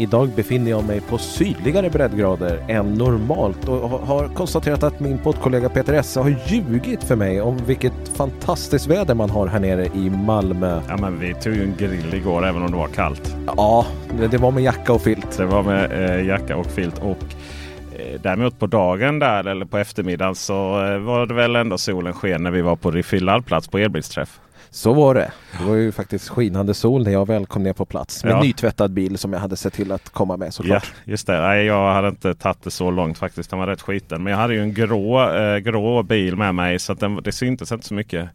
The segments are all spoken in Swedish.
Idag befinner jag mig på sydligare breddgrader än normalt och har konstaterat att min poddkollega Peter Esse har ljugit för mig om vilket fantastiskt väder man har här nere i Malmö. Ja, men vi tog ju en grill igår även om det var kallt. Ja, det var med jacka och filt. Det var med eh, jacka och filt. Och eh, Däremot på dagen där eller på eftermiddagen så eh, var det väl ändå solen sken när vi var på Refill laddplats på elbilsträff. Så var det. Det var ju faktiskt skinande sol när jag väl kom ner på plats med Ja. nytvättad bil som jag hade sett till att komma med Ja, såklart. just det. Nej, jag hade inte tagit det så långt faktiskt. Den var rätt skiten. Men jag hade ju en grå, eh, grå bil med mig så att den, det syntes inte så mycket.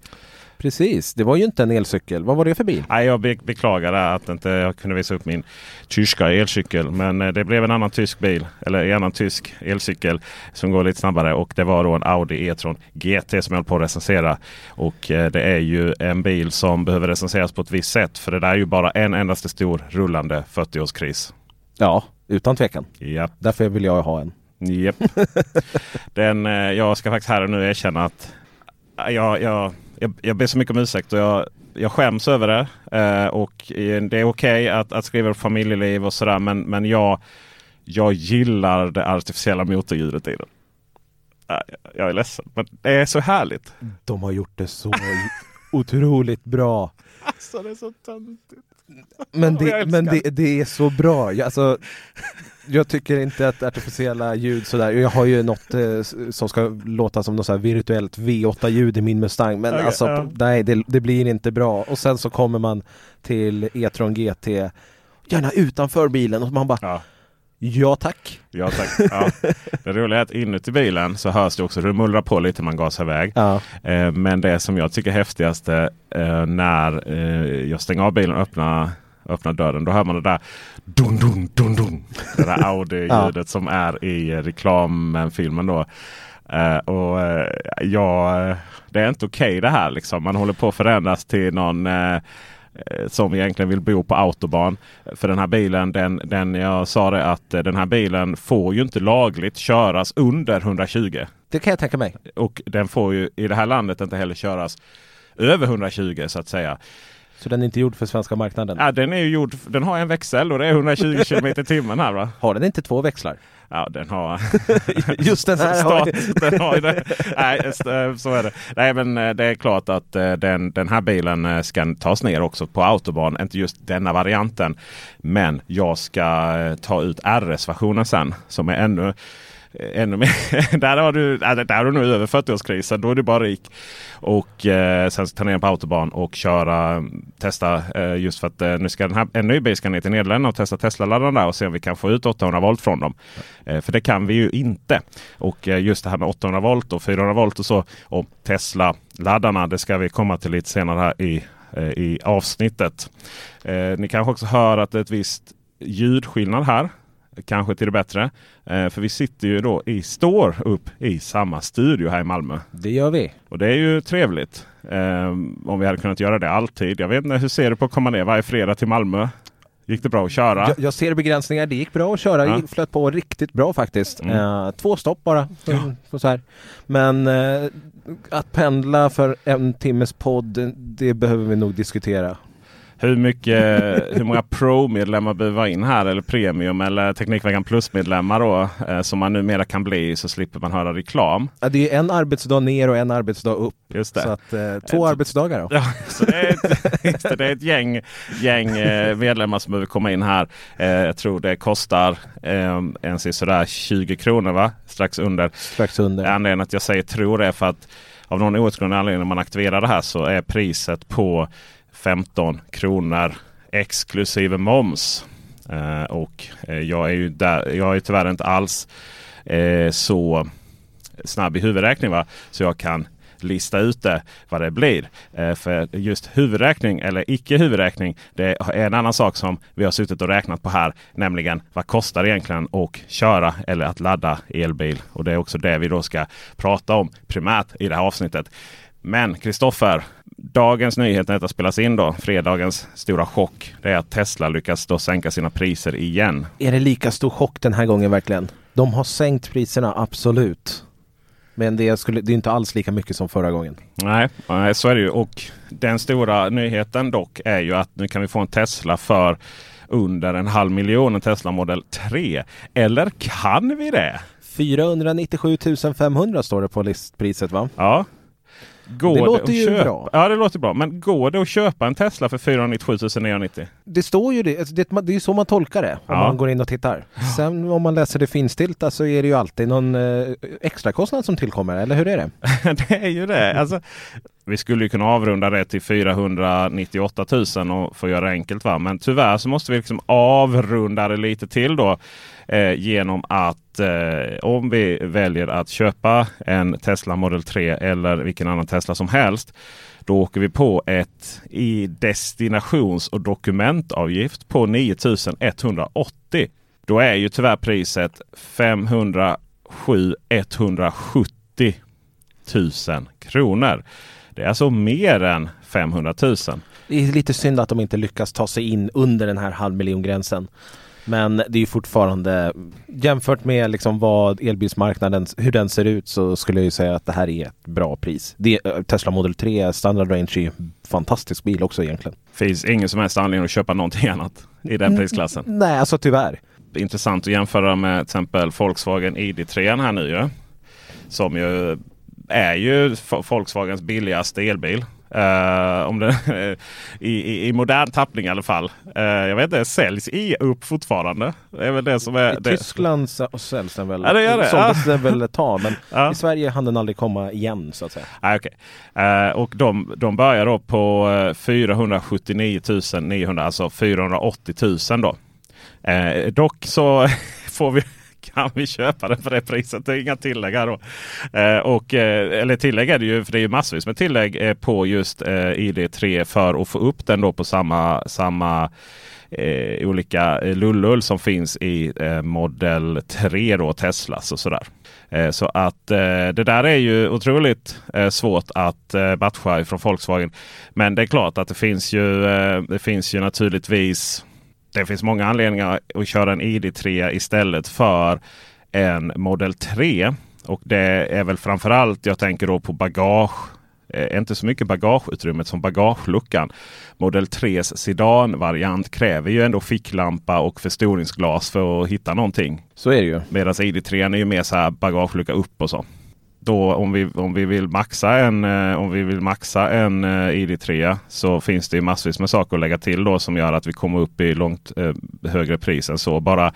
Precis, det var ju inte en elcykel. Vad var det för bil? Nej, jag be beklagar att inte jag kunde visa upp min tyska elcykel. Men eh, det blev en annan tysk bil, eller en annan tysk elcykel som går lite snabbare. Och det var då en Audi E-tron GT som jag höll på att recensera. Och eh, det är ju en bil som behöver recenseras på ett visst sätt. För det där är ju bara en endaste stor rullande 40-årskris. Ja, utan tvekan. Ja. Därför vill jag ha en. Japp. Den, eh, jag ska faktiskt här och nu erkänna att jag, jag, jag, jag ber så mycket om ursäkt och jag, jag skäms över det. Eh, och det är okej att, att skriva familjeliv och sådär men, men jag, jag gillar det artificiella motorljudet i den. Jag är ledsen men det är så härligt. De har gjort det så otroligt bra. Alltså det är så töntigt. Men, det, men det, det är så bra. Alltså, jag tycker inte att artificiella ljud sådär, jag har ju något eh, som ska låta som något så virtuellt V8-ljud i min Mustang men Okej, alltså ja. nej det, det blir inte bra. Och sen så kommer man till E-tron GT, gärna utanför bilen och man bara Ja. ja tack. Ja, tack. Ja. Det roliga är att inuti bilen så hörs det också hur det mullrar på lite när man gasar iväg. Ja. Eh, Men det som jag tycker är häftigast är eh, när eh, jag stänger av bilen och öppnar, öppnar dörren. Då hör man det där dun, dun, dun, dun. Det där Audi-ljudet som är i reklamfilmen då. Eh, och eh, ja, det är inte okej det här liksom. Man håller på att förändras till någon eh, som egentligen vill bo på autobahn. För den här bilen, den, den, jag sa det att den här bilen får ju inte lagligt köras under 120. Det kan jag tänka mig. Och den får ju i det här landet inte heller köras över 120 så att säga. Så den är inte gjord för svenska marknaden. Ja, den är ju gjord, den har en växel och det är 120 km i timmen här va? Har den inte två växlar? Ja, den har... Just den här har Stat, den har det. Nej, eh, så är det. Nej, men eh, det är klart att eh, den, den här bilen ska tas ner också på autobahn. Inte just denna varianten. Men jag ska ta ut RS-versionen sen som är ännu Eh, ännu mer. där, har du, äh, där har du nog över 40-årskrisen. Då är du bara rik. Och eh, sen ska ta ner den på autobahn och köra, testa eh, just för att eh, nu ska den här, en ny bil ska ner till Nederländerna och testa Tesla-laddarna där och se om vi kan få ut 800 volt från dem. Eh, för det kan vi ju inte. Och eh, just det här med 800 volt och 400 volt och så och Tesla-laddarna det ska vi komma till lite senare här i, eh, i avsnittet. Eh, ni kanske också hör att det är ett visst ljudskillnad här. Kanske till det bättre. Eh, för vi sitter ju då i står upp i samma studio här i Malmö. Det gör vi. Och det är ju trevligt. Eh, om vi hade kunnat göra det alltid. Jag vet inte, hur ser du på att komma ner varje fredag till Malmö? Gick det bra att köra? Jag, jag ser begränsningar. Det gick bra att köra. Ja. Flöt på riktigt bra faktiskt. Mm. Eh, två stopp bara. Så, så så här. Men eh, att pendla för en timmes podd, det behöver vi nog diskutera. Hur, mycket, hur många Pro-medlemmar behöver vara in här? Eller Premium eller Teknikveckan Plus-medlemmar då? Eh, som man numera kan bli så slipper man höra reklam. Ja, det är en arbetsdag ner och en arbetsdag upp. Just det. Så att, eh, två Ett- arbetsdagar då. Ja, så det, är ett, det är ett gäng, gäng eh, medlemmar som behöver komma in här. Eh, jag tror det kostar eh, en sådär 20 kronor va? Strax under. Strax under. Anledningen att jag säger tror är för att av någon outgrundlig anledning när man aktiverar det här så är priset på 15 kronor exklusive moms. Eh, och eh, jag är ju där, jag är tyvärr inte alls eh, så snabb i huvudräkning. Va? Så jag kan lista ut det vad det blir. Eh, för just huvudräkning eller icke huvudräkning det är en annan sak som vi har suttit och räknat på här. Nämligen vad kostar det egentligen att köra eller att ladda elbil? Och det är också det vi då ska prata om primärt i det här avsnittet. Men Kristoffer, dagens nyhet när detta spelas in då, fredagens stora chock, det är att Tesla lyckas då sänka sina priser igen. Är det lika stor chock den här gången verkligen? De har sänkt priserna, absolut. Men det, skulle, det är inte alls lika mycket som förra gången. Nej, så är det ju. Och den stora nyheten dock är ju att nu kan vi få en Tesla för under en halv miljon, en Tesla Model 3. Eller kan vi det? 497 500 står det på listpriset va? Ja. Går Det att låter ju köpa? bra. Ja, det låter bra. Men går det att köpa en Tesla för 497 990? Det står ju det, alltså det, det är så man tolkar det om Ja. man går in och tittar. Sen om man läser det finstilta så är det ju alltid någon eh, extra kostnad som tillkommer, eller hur är det? det är ju det. Alltså, vi skulle ju kunna avrunda det till 498 000 och få göra det enkelt. Va? Men tyvärr så måste vi liksom avrunda det lite till då. Eh, genom att eh, om vi väljer att köpa en Tesla Model 3 eller vilken annan Tesla som helst. Då åker vi på ett i destinations och dokumentavgift på 9180. Då är ju tyvärr priset 507 170 000 kronor. Det är alltså mer än 500 000. Det är lite synd att de inte lyckas ta sig in under den här halvmiljongränsen. Men det är ju fortfarande jämfört med liksom vad elbilsmarknaden, hur den ser ut så skulle jag ju säga att det här är ett bra pris. Det, eh, Tesla Model 3 Standard Range är ju en fantastisk bil också egentligen. Finns ingen som helst anledning att köpa någonting annat i den prisklassen. Nej, alltså tyvärr. Intressant att jämföra med till exempel Volkswagen ID3 här nu ju. Som ju är ju Volkswagens billigaste elbil. Eh, om det, i, i, I modern tappning i alla fall. Eh, jag vet inte, säljs i upp fortfarande? Det är väl det som är... I det, Tyskland säljs den väl. Ja, det gör det. Såldes den väl ett tag men Ja. i Sverige hann den aldrig komma igen så att säga. Ah, okay. Eh, och de, de börjar då på eh, 479 900, alltså 480 000 då. Dock så får vi kan vi köpa den för det priset. Det är inga tillägg här då. Eh, och, eh, eller tillägg är det ju, för det är ju massvis med tillägg eh, på just eh, ID3 för att få upp den då på samma, samma eh, olika eh, lullull som finns i eh, Model 3 då, Teslas och sådär. Eh, så att eh, det där är ju otroligt eh, svårt att eh, matcha från Volkswagen. Men det är klart att det finns ju, eh, det finns ju naturligtvis det finns många anledningar att köra en ID3 istället för en Model 3. Och det är väl framförallt jag tänker då på bagage. Eh, inte så mycket bagageutrymmet som bagageluckan. Model 3s sedanvariant kräver ju ändå ficklampa och förstoringsglas för att hitta någonting. Så är det ju. Medan ID3 är ju mer så här bagagelucka upp och så. Då om vi, om vi vill maxa en, eh, om vi vill maxa en eh, ID3 så finns det massvis med saker att lägga till då som gör att vi kommer upp i långt eh, högre pris än så. Bara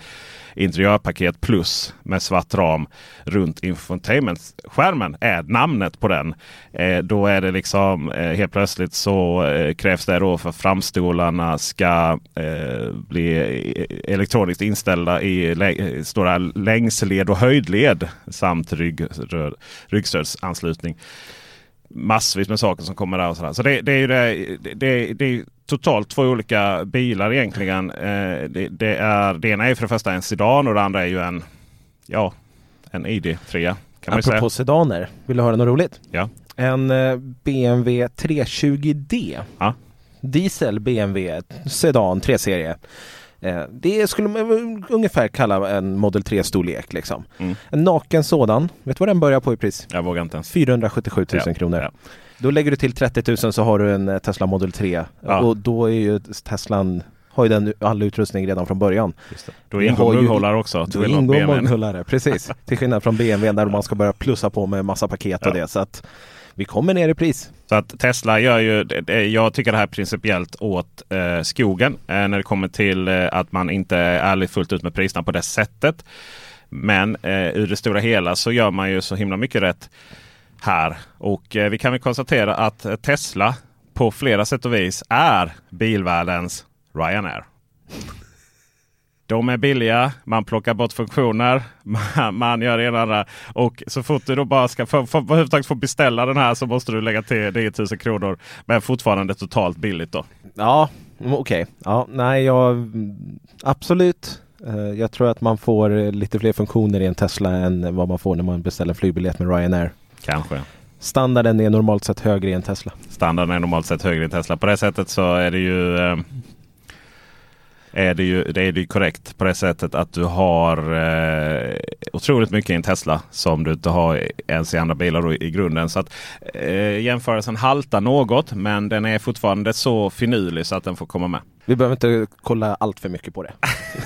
interiörpaket plus med svart ram runt infotainmentskärmen är namnet på den. Eh, då är det liksom eh, helt plötsligt så eh, krävs det då för framstolarna ska eh, bli eh, elektroniskt inställda i lä- stora längsled och höjdled samt rygg, ryggstödsanslutning massvis med saker som kommer där. Och sådär. Så det, det är ju det, det, det är totalt två olika bilar egentligen. Eh, det, det, är, det ena är för det första en sedan och det andra är ju en, ja, en ID3. Kan man Apropå sedaner, vill du höra något roligt? Ja. En eh, BMW 320D. Ja. Diesel BMW Sedan 3-serie. Eh, det skulle man ungefär kalla en Model 3-storlek. Liksom. Mm. En naken sådan, vet du vad den börjar på i pris? Jag vågar inte ens. 477 000 Ja, kronor. ja. Då lägger du till 30 000 så har du en eh, Tesla Model 3. Ja. Och då är ju Teslan har ju den all utrustning redan från början. Då Vi ingår har ju- munghållare också. Då ingår munhållare, precis. Till skillnad från BMW där man ska börja plussa på med massa paket och det. Så att vi kommer ner i pris. Så att Tesla gör ju, det- jag tycker det här principiellt åt eh, skogen eh, när det kommer till eh, att man inte är ärlig fullt ut med priserna på det sättet. Men eh, ur det stora hela så gör man ju så himla mycket rätt här. Och eh, vi kan väl konstatera att eh, Tesla på flera sätt och vis är bilvärldens Ryanair. De är billiga, man plockar bort funktioner, man, man gör det ena och andra. Och så fort du då bara ska få, få, överhuvudtaget få beställa den här så måste du lägga till 9000 kronor. Men fortfarande totalt billigt då. Ja, mm, okej. Ja, nej, jag absolut. Eh, Jag tror att man får eh, lite fler funktioner i en Tesla än vad man får när man beställer en flygbiljett med Ryanair. Kanske. Standarden är normalt sett högre i en Tesla. Standarden är normalt sett högre i Tesla. På det sättet så är det ju eh, är det, ju, det är det ju korrekt på det sättet att du har eh, otroligt mycket i en Tesla som du inte har ens i andra bilar då, i grunden. Så att eh, jämförelsen haltar något men den är fortfarande så finurlig så att den får komma med. Vi behöver inte kolla allt för mycket på det.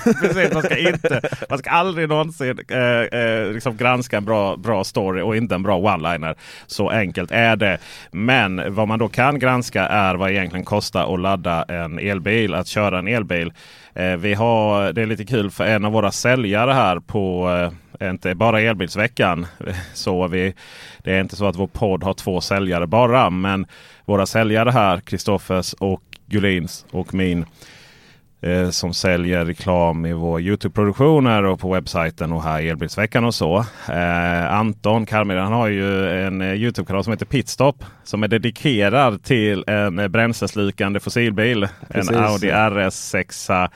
Precis, man ska inte, man ska aldrig någonsin eh, eh, liksom granska en bra, bra story och inte en bra one-liner. Så enkelt är det. Men vad man då kan granska är vad det egentligen kostar att ladda en elbil, att köra en elbil. Eh, vi har, det är lite kul för en av våra säljare här på eh, inte bara elbilsveckan. Så vi, det är inte så att vår podd har två säljare bara. Men våra säljare här, Kristoffers och Gullins och min eh, som säljer reklam i vår Youtube-produktioner och på webbsajten och här i Elbilsveckan och så. Eh, Anton Karmir han har ju en eh, Youtube-kanal som heter Pitstop som är dedikerad till en eh, bränsleslukande fossilbil. Precis. En Audi RS6.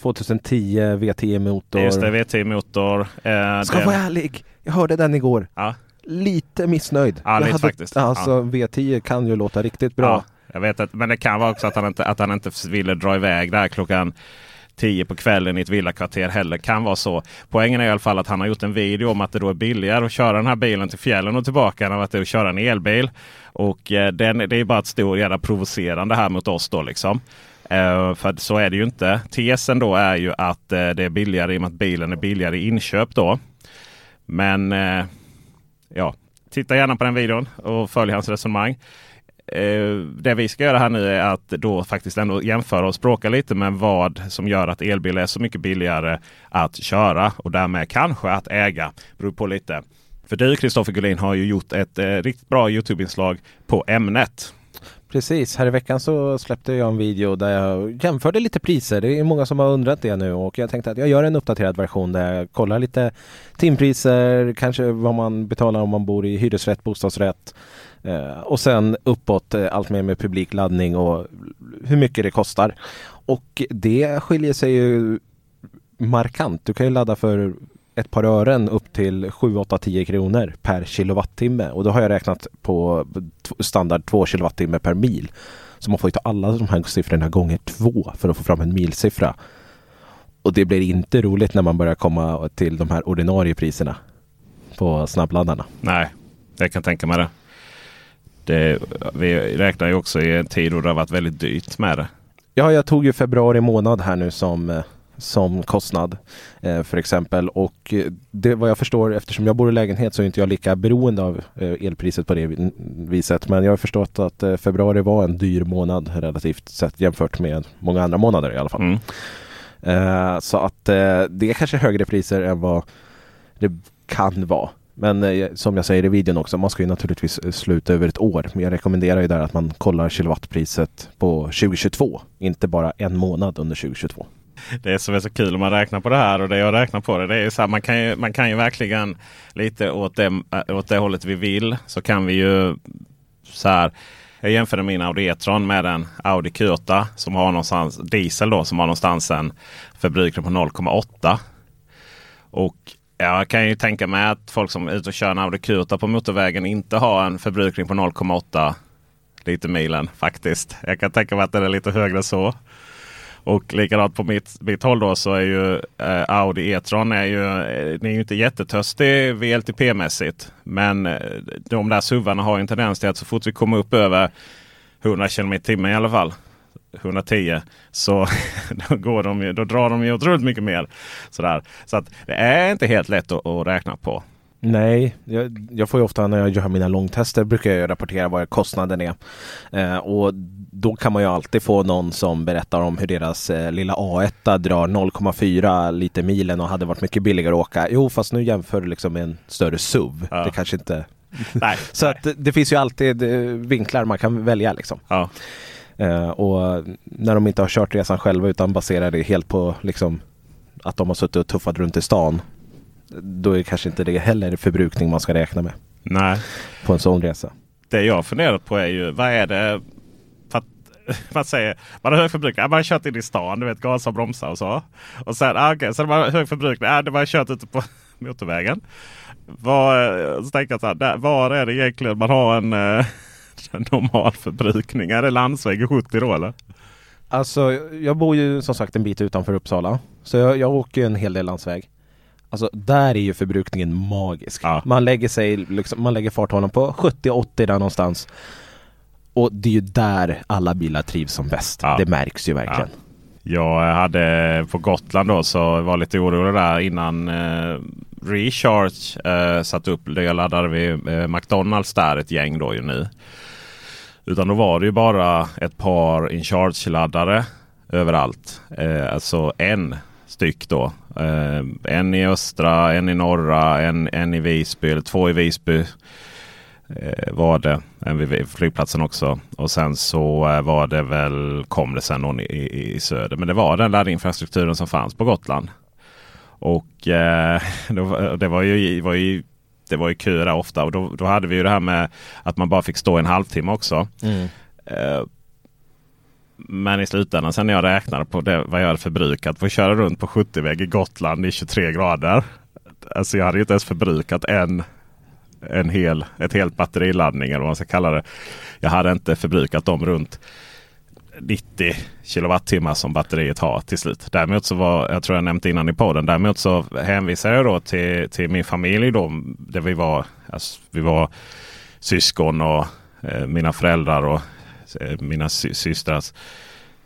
2010 VTE-motor. Just det, VT-motor. Eh, Ska det- vara ärlig, jag hörde den igår. Ja. Lite missnöjd. Ja, lite faktiskt. Alltså V10 kan ju låta riktigt bra. Ja, jag vet att, men det kan vara också att han, inte, att han inte ville dra iväg där klockan 10 på kvällen i ett villakvarter heller. Kan vara så. Poängen är i alla fall att han har gjort en video om att det då är billigare att köra den här bilen till fjällen och tillbaka än att det är att köra en elbil. Och eh, den, det är bara ett stort jävla provocerande här mot oss då liksom. Eh, för så är det ju inte. Tesen då är ju att eh, det är billigare i och med att bilen är billigare i inköp då. Men eh, ja, titta gärna på den videon och följ hans resonemang. Eh, det vi ska göra här nu är att då faktiskt ändå jämföra och språka lite med vad som gör att elbil är så mycket billigare att köra och därmed kanske att äga. Beror på lite. För du Kristoffer Gullin har ju gjort ett eh, riktigt bra Youtube-inslag på ämnet. Precis, här i veckan så släppte jag en video där jag jämförde lite priser. Det är många som har undrat det nu och jag tänkte att jag gör en uppdaterad version där jag kollar lite timpriser, kanske vad man betalar om man bor i hyresrätt, bostadsrätt eh, och sen uppåt eh, allt mer med publikladdning och hur mycket det kostar. Och det skiljer sig ju markant. Du kan ju ladda för ett par ören upp till 7, 8, 10 kronor per kilowattimme och då har jag räknat på standard 2 kilowattimme per mil. Så man får ju ta alla de här siffrorna gånger två för att få fram en milsiffra. Och det blir inte roligt när man börjar komma till de här ordinarie priserna på snabbladdarna. Nej, jag kan tänka mig det det. Vi räknar ju också i en tid då det har varit väldigt dyrt med det. Ja, jag tog ju februari månad här nu som, eh, som kostnad eh, för exempel och eh, det vad jag förstår eftersom jag bor i lägenhet så är inte jag lika beroende av eh, elpriset på det vi- viset. Men jag har förstått att eh, februari var en dyr månad relativt sett jämfört med många andra månader i alla fall. Mm. Så att det är kanske högre priser än vad det kan vara. Men eh, som jag säger i videon också, man ska ju naturligtvis eh, sluta över ett år. Men jag rekommenderar ju där att man kollar kilowattpriset på 2022, inte bara en månad under 2022. Det som är så kul om man räknar på det här och det jag räknar på det. det är så här, man, kan ju, man kan ju verkligen lite åt det, eh, åt det hållet vi vill. Så kan vi ju så här. Jag jämförde min Audi E-tron med en Audi Q8 som har någonstans diesel då som har någonstans en förbrukning på 0,8. Och jag kan ju tänka mig att folk som är ute och kör en Audi Q8 på motorvägen inte har en förbrukning på 0,8 liter milen faktiskt. Jag kan tänka mig att den är lite högre så. Och likadant på mitt, mitt håll då så är ju eh, Audi E-tron är ju, eh, är ju inte jättetörstig VLTP-mässigt. Men eh, de där SUVarna har en tendens till att så fort vi kommer upp över 100 km i timmen i alla fall 110 så då, går de ju, då drar de ju otroligt mycket mer. Sådär. Så att det är inte helt lätt att, att räkna på. Nej, jag, jag, får ju ofta när jag gör mina långtester brukar jag rapportera vad kostnaden är. Eh, och då kan man ju alltid få någon som berättar om hur deras eh, lilla A1 drar 0,4 liter milen och hade varit mycket billigare att åka. Jo, fast nu jämför du liksom med en större SUV. Ja. Det kanske inte... nej, Så nej. att det finns ju alltid eh, vinklar man kan välja liksom. Ja. Eh, och när de inte har kört resan själva utan baserar det helt på liksom att de har suttit och tuffat runt i stan. Då är kanske inte det heller förbrukning man ska räkna med. Nej. På en sån resa. Det jag funderat på är ju vad är det man säger man har hög förbrukning. Man har kört in i stan, du vet gasa och bromsa och så. Och sen, ah, okay, sen man har hög förbrukning. Ah, det var kört ute på motorvägen. Var, så tänker jag så här, där, var är det egentligen man har en eh, normal förbrukning? Är det landsväg i 70 då eller? Alltså jag bor ju som sagt en bit utanför Uppsala. Så jag, jag åker en hel del landsväg. Alltså där är ju förbrukningen magisk. Ja. Man lägger sig, liksom, man lägger farthållaren på 70-80 där någonstans. Och det är ju där alla bilar trivs som bäst. Ja. Det märks ju verkligen. Jag hade på Gotland då så var lite orolig där innan eh, Recharge eh, satt upp. Jag laddade vid eh, McDonalds där ett gäng då ju nu. Utan då var det ju bara ett par InCharge-laddare överallt. Eh, alltså en styck då. Eh, en i östra, en i norra, en, en i Visby, eller två i Visby. Eh, var det. En vid flygplatsen också. Och sen så eh, var det väl, kom det sen någon i, i, i söder. Men det var den laddinfrastrukturen som fanns på Gotland. Och eh, det var ju, var ju det var ju köer där ofta och då, då hade vi ju det här med att man bara fick stå en halvtimme också. Mm. Eh, men i slutändan sen när jag räknade på det, vad jag hade förbrukat. Få köra runt på 70-väg i Gotland i 23 grader. Alltså jag hade ju inte ens förbrukat en, en hel, ett helt batteriladdning eller vad man ska kalla det. Jag hade inte förbrukat dem runt 90 kilowattimmar som batteriet har till slut. Däremot så var, jag tror jag nämnt innan i podden, däremot så hänvisar jag då till, till min familj då. Där vi var, alltså, vi var syskon och eh, mina föräldrar och eh, mina sy systrars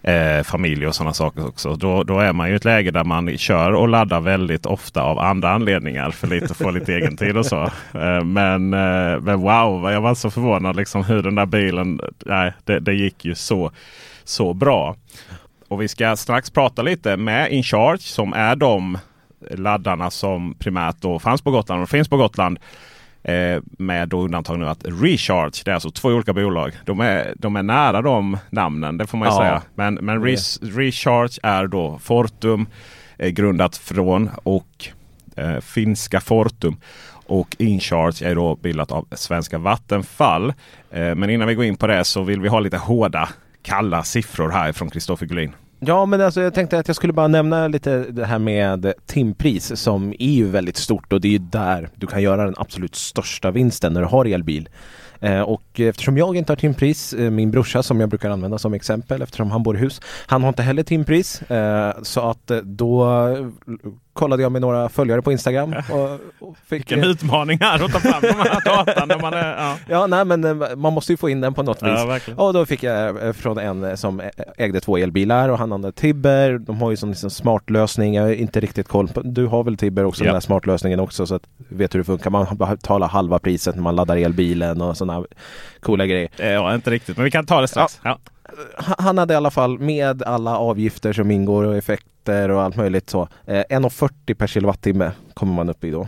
eh, familj och sådana saker också. Då, då är man ju i ett läge där man kör och laddar väldigt ofta av andra anledningar. För lite, få lite egen tid och så. Eh, men, eh, men wow, jag var så förvånad liksom hur den där bilen, nej, det, det gick ju så, så bra. Och vi ska strax prata lite med InCharge som är de laddarna som primärt då fanns på Gotland och finns på Gotland. Eh, med då undantag nu att Recharge, det är alltså två olika bolag. De är, de är nära de namnen, det får man ju Ja. säga. Men, men Re- Recharge är då Fortum eh, grundat från och eh, finska Fortum. Och InCharge är då bildat av svenska Vattenfall. Eh, men innan vi går in på det så vill vi ha lite hårda, kalla siffror här från Kristoffer Gullin. Ja, men alltså jag tänkte att jag skulle bara nämna lite det här med timpris som är ju väldigt stort och det är ju där du kan göra den absolut största vinsten när du har elbil. Eh, och eftersom jag inte har timpris, eh, min brorsa som jag brukar använda som exempel eftersom han bor i hus, han har inte heller timpris. Eh, så att då kollade jag med några följare på Instagram och, och fick... Vilken utmaning här att ta fram de här datan. När man är, ja. Ja, nej men eh, man måste ju få in den på något vis. Ja, och då fick jag eh, från en eh, som ägde två elbilar och han hade Tibber. De har ju som liksom smart lösning. Jag har inte riktigt koll på. Du har väl Tibber också, Ja. den här smart lösningen också så att vet hur det funkar. Man betalar halva priset när man laddar elbilen och sådana coola grejer. Eh, Ja, inte riktigt. Men vi kan ta det strax. Ja. Han- hade i alla fall med alla avgifter som ingår och effekter och allt möjligt så. Eh, 1,40 per kilowattimme kommer man upp i då.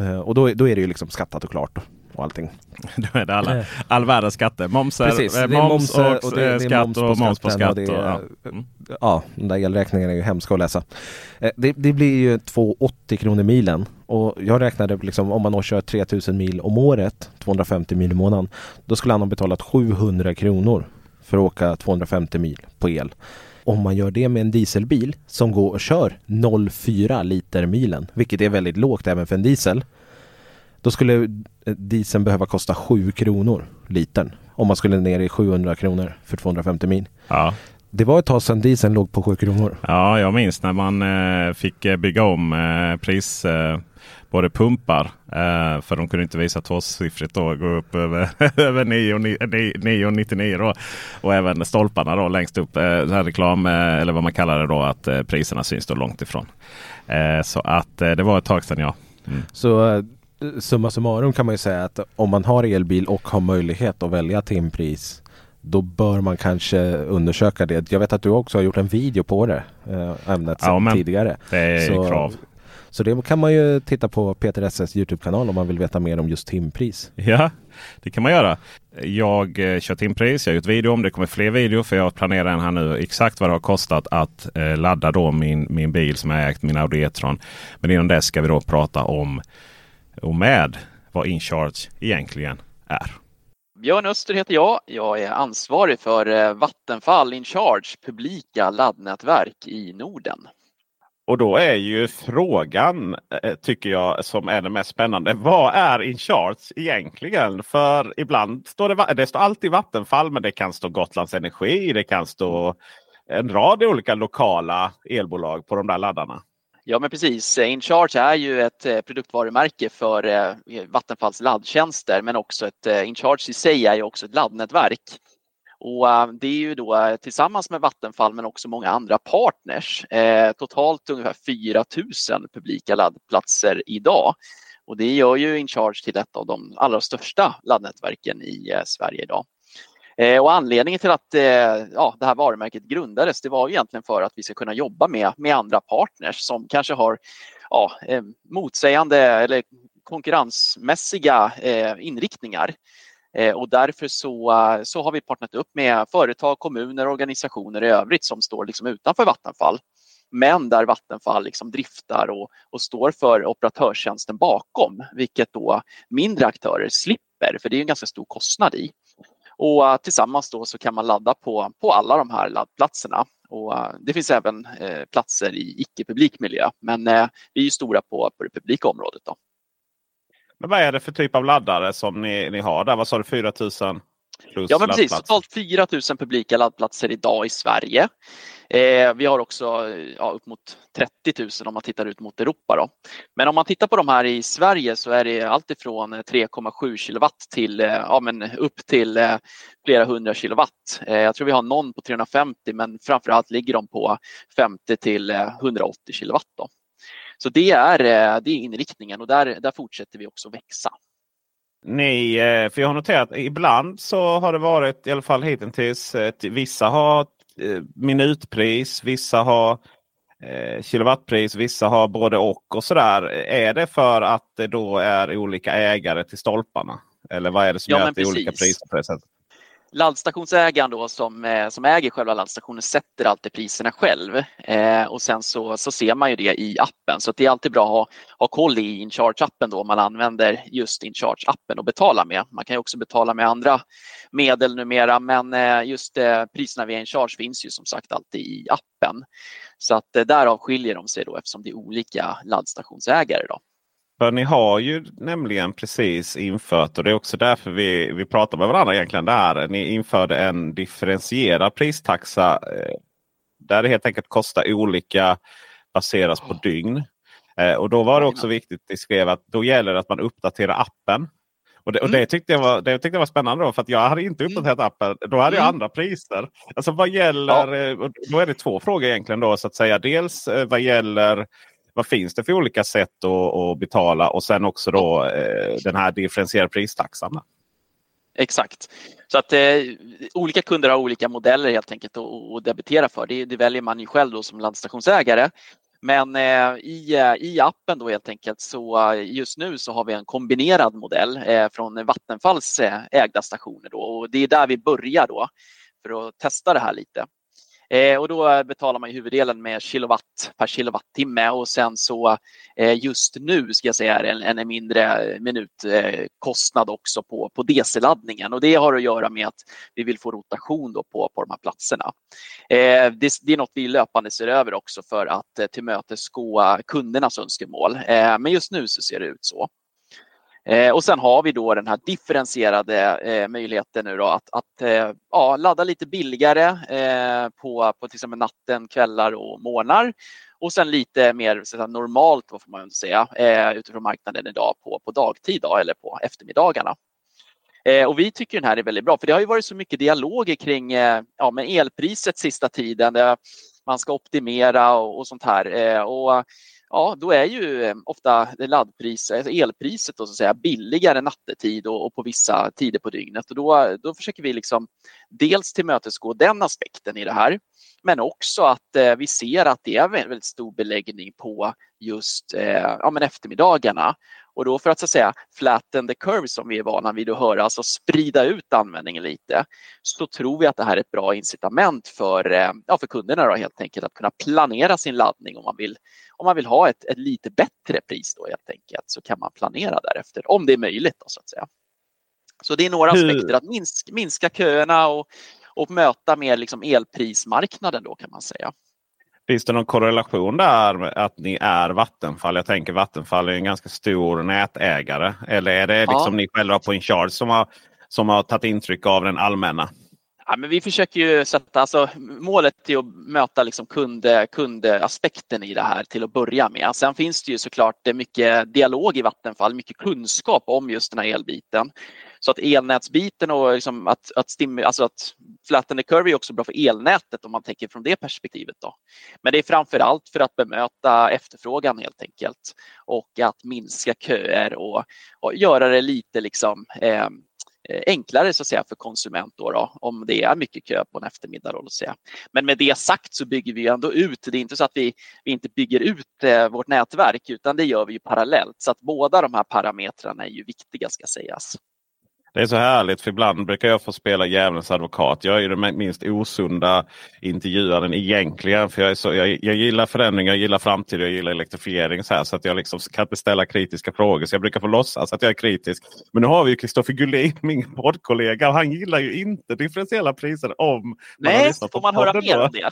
Eh, och då, då är det ju liksom skattat och klart. och allting. Då är det alla, all världens skatter. Momser, Precis, eh, det är moms momser och, och det- eh, det är skatt moms och moms på och skatt. det Och, ja. Mm. Ja, de där elräkningarna är ju hemska att läsa. Eh, Det, det blir ju 2,80 kronor milen och jag räknade liksom om man kör 3000 mil om året, 250 mil i månaden, då skulle han ha betalat 700 kronor för att åka 250 mil på el. Om man gör det med en dieselbil som går och kör 0,4 liter milen, vilket är väldigt lågt även för en diesel, då skulle eh, dieseln behöva kosta 7 kronor litern om man skulle ner i 700 kronor för 250 mil. Ja. Det var ett tag sedan dieseln låg på 7 kronor. ja, jag minns när man eh, fick bygga om eh, pris eh, både pumpar. Eh, för de kunde inte visa tvåsiffrigt då. Gå upp över, över 9,99 då. Och även stolparna då längst upp. Eh, här reklam eh, eller vad man kallar det då. Att eh, priserna syns då långt ifrån. Eh, så att eh, det var ett tag sedan ja. Mm. Så eh, summa summarum kan man ju säga att om man har elbil och har möjlighet att välja timpris då bör man kanske undersöka det. Jag vet att du också har gjort en video på det ämnet Ja, men tidigare. Det är Så- krav. Så det kan man ju titta på Peter SS Youtube-kanal om man vill veta mer om just timpris. Ja, det kan man göra. Jag eh, kör timpris. Jag har gjort video om det. kommer fler videor för jag planerar en här nu exakt vad det har kostat att eh, ladda då min, min bil som jag ägt, min Audi E-tron. Men innan dess ska vi då prata om och med vad InCharge egentligen är. Björn Öster heter jag. Jag är ansvarig för eh, Vattenfall InCharge publika laddnätverk i Norden. Och då är ju frågan, eh, tycker jag, som är det mest spännande. Vad är InCharge egentligen? För ibland står det, det står alltid Vattenfall, men det kan stå Gotlands Energi. Det kan stå en rad olika lokala elbolag på de där laddarna. Ja, men precis. Eh, InCharge är ju ett eh, produktvarumärke för Vattenfalls laddtjänster, men också ett InCharge i sig är ju också ett laddnätverk. Och eh, det är ju då eh, tillsammans med Vattenfall men också många andra partners. Eh, totalt ungefär 4 000 publika laddplatser idag. Och det gör ju InCharge till ett av de allra största laddnätverken i Sverige idag. Och anledningen till att ja, det här varumärket grundades det var egentligen för att vi ska kunna jobba med, med andra partners som kanske har ja, motsägande eller konkurrensmässiga inriktningar. Eh, och därför så, eh, så har vi partnerat upp med företag, kommuner och organisationer i övrigt som står liksom utanför Vattenfall. Men där Vattenfall liksom driftar och, och står för operatörstjänsten bakom, vilket då mindre aktörer slipper, för det är en ganska stor kostnad i. Och eh, tillsammans då så kan man ladda på, på alla de här laddplatserna. Och, det finns även platser i icke-publik miljö, men vi är stora på, på det publika området. Då. Men vad är det för typ av laddare som ni, ni har där? Vad sa du, 4000 plus Ja, men precis. Totalt 4 000 publika laddplatser idag i Sverige. Eh, vi har också ja, upp mot 30 000 om man tittar ut mot Europa. Då. Men om man tittar på de här i Sverige så är det allt ifrån 3,7 kilowatt till ja, men upp till eh, flera hundra kilowatt. Eh, jag tror vi har någon på 350 men framförallt ligger de på 50 till 180 kilowatt. Då. Så det är, eh, det är inriktningen och där, där fortsätter vi också växa. Ni, eh, för jag har noterat ibland så har det varit, i alla fall hittills, vissa har eh, minutpris, vissa har kilowattpris, vissa har både och och sådär. Är det för att det då är olika ägare till stolparna? Eller vad är det som Ja, gör att det är olika priser på det sättet? Laddstationsägaren då som, eh, som äger själva laddstationen sätter alltid priserna själv eh, och sen så, så ser man ju det i appen så att det är alltid bra att ha, ha koll i InCharge-appen då om man använder just InCharge-appen och betala med. Man kan ju också betala med andra medel numera men eh, just eh, priserna via InCharge finns ju som sagt alltid i appen. Så att eh, därav skiljer de sig då eftersom det är olika laddstationsägare. Då. För ni har ju nämligen precis infört och det är också därför vi, vi pratar med varandra egentligen. Där. Ni införde en differentierad pristaxa eh, där det helt enkelt kostar olika baseras på dygn. Eh, och då var det också viktigt, ni skrev att då gäller det att man uppdaterar appen. Och det, och det, tyckte jag var, det tyckte jag var spännande då, för att jag hade inte uppdaterat appen. Då hade jag Mm. andra priser. Alltså vad gäller, eh, då är det två frågor egentligen då så att säga. Dels vad gäller vad finns det för olika sätt att, att betala och sen också då eh, den här differentierade pristaxan. Exakt. Så att eh, olika kunder har olika modeller helt enkelt att debitera för. Det, det väljer man ju själv då som laddstationsägare. Men eh, i, eh, i appen då helt enkelt så eh, just nu så har vi en kombinerad modell eh, från Vattenfalls eh, ägda stationer då och det är där vi börjar då för att testa det här lite. Eh, och då eh, betalar man huvuddelen med kilowatt per kilowattimme och sen så eh, just nu ska jag säga en, en mindre minutkostnad också på, på DC-laddningen och det har att göra med att vi vill få rotation då på, på de här platserna. Det, det, är något vi löpande ser över också för att tillmötesgå kundernas önskemål. Men just nu så ser det ut så. Eh, och sen har vi då den här differentierade eh, möjligheten nu då att, att eh, ja, ladda lite billigare eh, på, på till exempel natten, kvällar och morgnar. Och sen lite mer så normalt, vad får man säga, eh, utifrån marknaden idag på, på dagtid då, eller på eftermiddagarna. Eh, och vi tycker den här är väldigt bra, för det har ju varit så mycket dialoger kring ja, med elpriset sista tiden. Där man ska optimera och, och sånt här. och ja, då är ju eh, ofta laddpriset, eh, alltså elpriset då, så att säga, billigare nattetid och, och, på vissa tider på dygnet. Och då, då försöker vi liksom dels tillmötesgå den aspekten i det här, men också att eh, vi ser att det är väldigt stor beläggning på just eh, ja, men eftermiddagarna. Och då för att så att säga flatten the curve som vi är vana vid att höra, alltså sprida ut användningen lite, så tror vi att det här är ett bra incitament för, eh, ja, för kunderna då, helt enkelt att kunna planera sin laddning om man vill, om man vill ha ett, ett lite bättre pris då helt enkelt så kan man planera därefter om det är möjligt då, så att säga. Så det är några aspekter att minska, minska köerna och, och möta mer liksom elprismarknaden då kan man säga. Finns det någon korrelation där med att ni är Vattenfall? Jag tänker Vattenfall är en ganska stor nätägare. Eller är det liksom ja. ni själva på Incharge som har, som har tagit intryck av den allmänna? Ja, men vi försöker ju sätta, alltså, målet är att möta liksom kund, kundaspekten i det här till att börja med. Sen finns det ju såklart mycket dialog i Vattenfall, mycket kunskap om just den här elbiten. Så att elnätsbiten och liksom att, att, stim, alltså att flatten the curve är också bra för elnätet om man tänker från det perspektivet. Då. Men det är framför allt för att bemöta efterfrågan helt enkelt och att minska köer och, och göra det lite liksom, eh, Eh, enklare så att säga, för konsument då, då, om det är mycket kö på en eftermiddag. Då, säga. Men med det sagt så bygger vi ändå ut. Det är inte så att vi, vi inte bygger ut eh, vårt nätverk utan det gör vi ju parallellt. Så att båda de här parametrarna är ju viktiga ska sägas. Det är så härligt för ibland brukar jag få spela djävulens advokat. Jag är den minst osunda intervjuaren egentligen. För jag, så, jag, jag gillar förändringar, jag gillar framtid jag gillar elektrifiering. Så, här, så att jag liksom kan inte ställa kritiska frågor. Så jag brukar få låtsas att jag är kritisk. Men nu har vi ju Kristoffer Gullin, min poddkollega. Och han gillar ju inte differentiella priser om Nej, man får man höra mer om det?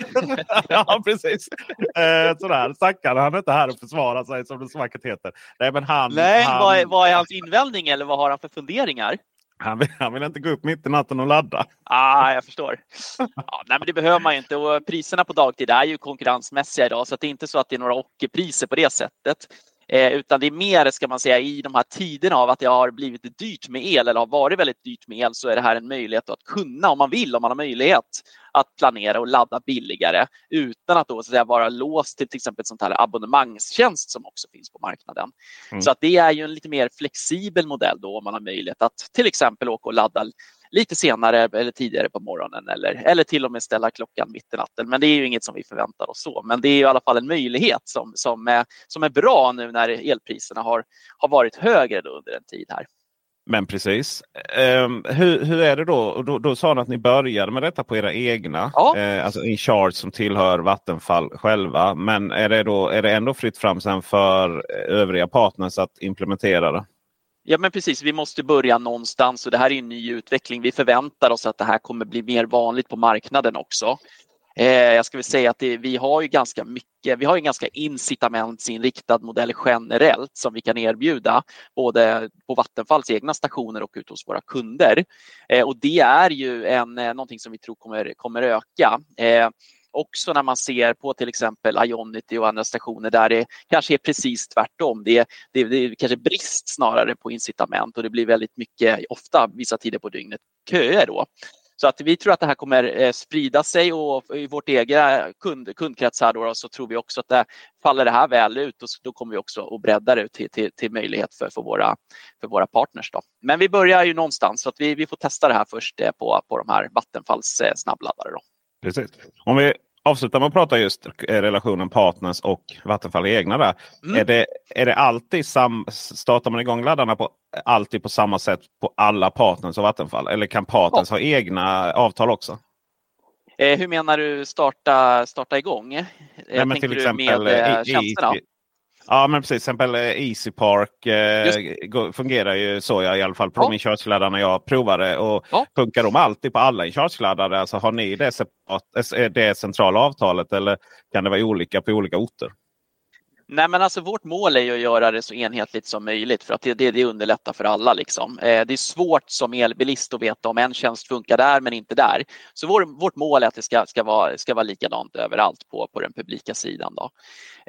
ja, precis. Eh, sådär. Stackarn, han är inte här och försvarar sig som det så vackert heter. Nej, men han, Nej han... Vad, är, vad är hans invändning eller vad har han för funderingar? Han vill, han vill inte gå upp mitt i natten och ladda. Ah, jag förstår. Ja, nej, men det behöver man ju inte och priserna på dagtid är ju konkurrensmässiga idag så det är inte så att det är några ockerpriser på det sättet. Eh, utan det är mer, ska man säga, i de här tiderna av att det har blivit dyrt med el eller har varit väldigt dyrt med el så är det här en möjlighet att kunna, om man vill, om man har möjlighet, att planera och ladda billigare utan att då så att säga, vara låst till till exempel sånt här abonnemangstjänst som också finns på marknaden. Mm. Så att det är ju en lite mer flexibel modell då om man har möjlighet att till exempel åka och ladda lite senare eller tidigare på morgonen eller, eller till och med ställa klockan mitt i natten. Men det är ju inget som vi förväntar oss så. Men det är i alla fall en möjlighet som, som, är, som är bra nu när elpriserna har, har varit högre under en tid här. Men precis. Um, hur, hur är det då? då? Då sa ni att ni började med detta på era egna. Ja. Uh, alltså in charge som tillhör Vattenfall själva. Men är det, då, är det ändå fritt fram sen för övriga partners att implementera det? Ja men precis, vi måste börja någonstans och det här är en ny utveckling. Vi förväntar oss att det här kommer bli mer vanligt på marknaden också. Eh, jag ska väl säga att det, vi har ju ganska mycket, vi har en ganska incitamentsinriktad modell generellt som vi kan erbjuda både på Vattenfalls egna stationer och ute hos våra kunder. Eh, och det är ju en, eh, någonting som vi tror kommer, kommer öka eh, också när man ser på till exempel Ionity och andra stationer där det kanske är precis tvärtom. Det är, det är, det är kanske brist snarare på incitament och det blir väldigt mycket, ofta vissa tider på dygnet, köer då. Så att vi tror att det här kommer eh, sprida sig och i vårt egna kund, kundkrets här då, så tror vi också att det faller det här väl ut och då kommer vi också att bredda det till, till, till möjlighet för, för, våra, för våra partners. Då. Men vi börjar ju någonstans så att vi, vi får testa det här först eh, på, på de här Vattenfalls eh, snabbladdare. Då. Precis. Om vi avsluta med att prata just relationen partners och Vattenfall egna där. Mm. Är, det, är det alltid sam, startar man igång laddarna på, alltid på samma sätt på alla partners och Vattenfall? Eller kan partners ja. ha egna avtal också? Eh, hur menar du starta, starta igång? Eh, Nej, men till exempel, med eh, tjänsterna? Ja men precis, till exempel Easy Park eh, fungerar ju så i alla fall på ja. de incharge jag provade. Och ja. Funkar de alltid på alla incharge-laddare? Alltså, har ni det, separat, eh, det centrala avtalet eller kan det vara olika på olika orter? Nej, men alltså vårt mål är ju att göra det så enhetligt som möjligt för att det, det, det underlättar för alla. Liksom. Eh, det är svårt som elbilist att veta om en tjänst funkar där men inte där. Så vår, vårt mål är att det ska, ska, vara, ska vara likadant överallt på, på den publika sidan. Då.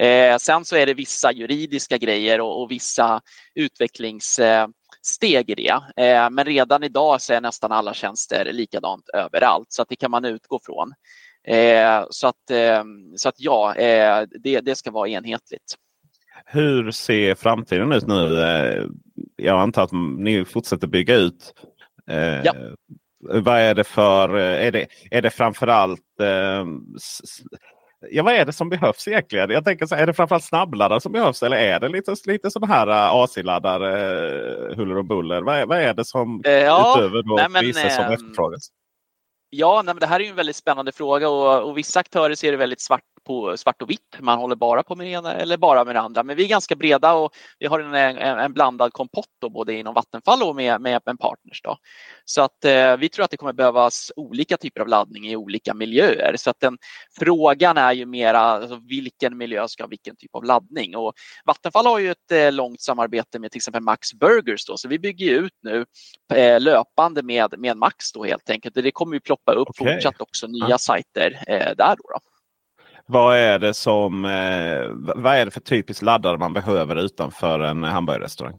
Eh, sen så är det vissa juridiska grejer och, och vissa utvecklingssteg i det. Eh, men redan idag så är nästan alla tjänster likadant överallt så att det kan man utgå från. Eh, så, att, eh, så att ja, eh, det, det ska vara enhetligt. Hur ser framtiden ut nu? Jag antar att ni fortsätter bygga ut. Ja. Vad är det för, är det, är det framförallt Ja, vad är det som behövs egentligen? Jag tänker så är det framförallt snabbladdare som behövs eller är det lite, lite sådana här AC-laddare, huller och buller? Vad är, vad är det som ja, utöver då nej, men, som efterfrågas? Ja, nej, det här är en väldigt spännande fråga och, och vissa aktörer ser det väldigt svart på svart och vitt. Man håller bara på med det ena eller bara med det andra. Men vi är ganska breda och vi har en, en, en blandad kompott då, både inom Vattenfall och med, med, med partners. Då. Så att eh, vi tror att det kommer behövas olika typer av laddning i olika miljöer. Så att den, frågan är ju mera alltså, vilken miljö ska ha vilken typ av laddning. Och Vattenfall har ju ett eh, långt samarbete med till exempel Max Burgers då, så vi bygger ut nu eh, löpande med, med Max då helt enkelt. Det kommer ju ploppa upp okay. fortsatt också nya ja. sajter eh, där. Då, då. Vad är det som eh, vad är det för typiskt laddare man behöver utanför en hamburgerrestaurang?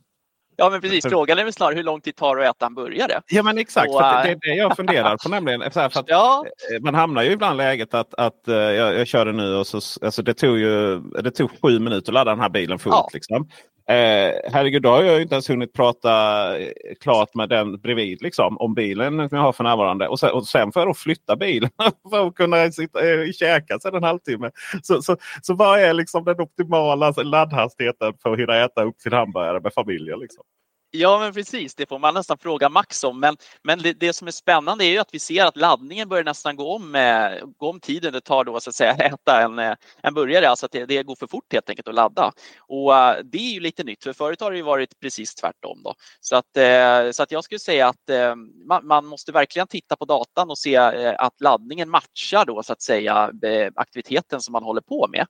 Ja men precis, frågan är väl snarare hur lång tid tar det att äta en burgare? Ja men exakt, och, det är det jag funderar på nämligen. För att, ja. Eh, man hamnar ju ibland läget att, att jag, jag kör det nu och så, alltså det, tog ju, det tog sju minuter att ladda den här bilen fullt. Ja. Liksom. Eh, herregud, då har jag inte ens hunnit prata eh, klart med den bredvid liksom, om bilen som jag har för närvarande. Och sen, och sen får jag då flytta bilen för att kunna sitta, äh, käka sig en halvtimme. Så, så, så vad är liksom den optimala laddhastigheten för att hinna äta upp sin hamburgare med familjen? Liksom? Ja, men precis. Det får man nästan fråga Max om. Men, men det, det, som är spännande är ju att vi ser att laddningen börjar nästan gå om, eh, gå om tiden det tar då så att säga äta en, eh, en burgare. Alltså att det, det går för fort helt enkelt att ladda. Och uh, det är ju lite nytt för förut har det ju varit precis tvärtom. Då. Så, att, uh, så att jag skulle säga att uh, man, man, måste verkligen titta på datan och se att laddningen matchar då så att säga aktiviteten som man håller på med.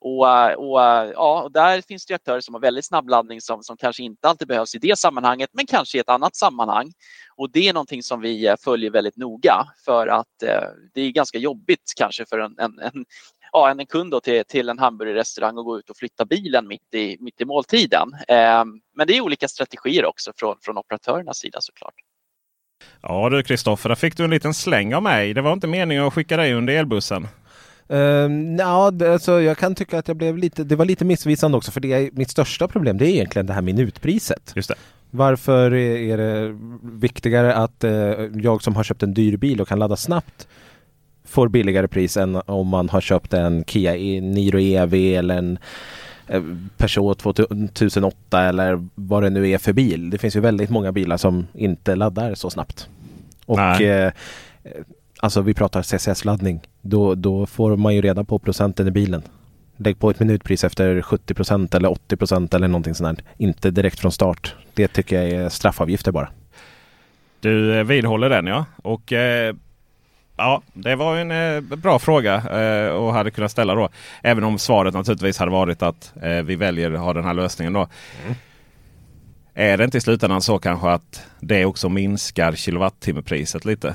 Och, och, ja, och där finns det aktörer som har väldigt snabb laddning som, som kanske inte alltid behövs i det sammanhanget men kanske i ett annat sammanhang. Och det är någonting som vi eh, följer väldigt noga för att eh, det är ganska jobbigt kanske för en, en, en ja, en kund till, till en hamburgerrestaurang och gå ut och flytta bilen mitt i, mitt i måltiden. Eh, men det är olika strategier också från, från operatörernas sida såklart. Ja du Kristoffer, där fick du en liten släng av mig. Det var inte meningen att skicka dig under elbussen. Uh, ja, alltså, jag kan tycka att jag blev lite, det var lite missvisande också för det är, mitt största problem det är egentligen det här minutpriset. Just det. Varför är det viktigare att uh, jag som har köpt en dyr bil och kan ladda snabbt får billigare pris än om man har köpt en Kia Niro EV eller en eh, Peugeot 2008 eller vad det nu är för bil. Det finns ju väldigt många bilar som inte laddar så snabbt. Och eh, Alltså vi pratar CCS-laddning. Då, då får man ju reda på procenten i bilen. Lägg på ett minutpris efter 70 procent eller 80 procent eller någonting sånt. Inte direkt från start. Det tycker jag är straffavgifter bara. Du eh, vidhåller den ja. Och eh, ja, det var en eh, bra fråga eh, och hade kunnat ställa då. Även om svaret naturligtvis hade varit att eh, vi väljer att ha den här lösningen då. Mm. Är det inte i slutändan så kanske att det också minskar kilowattimmepriset lite?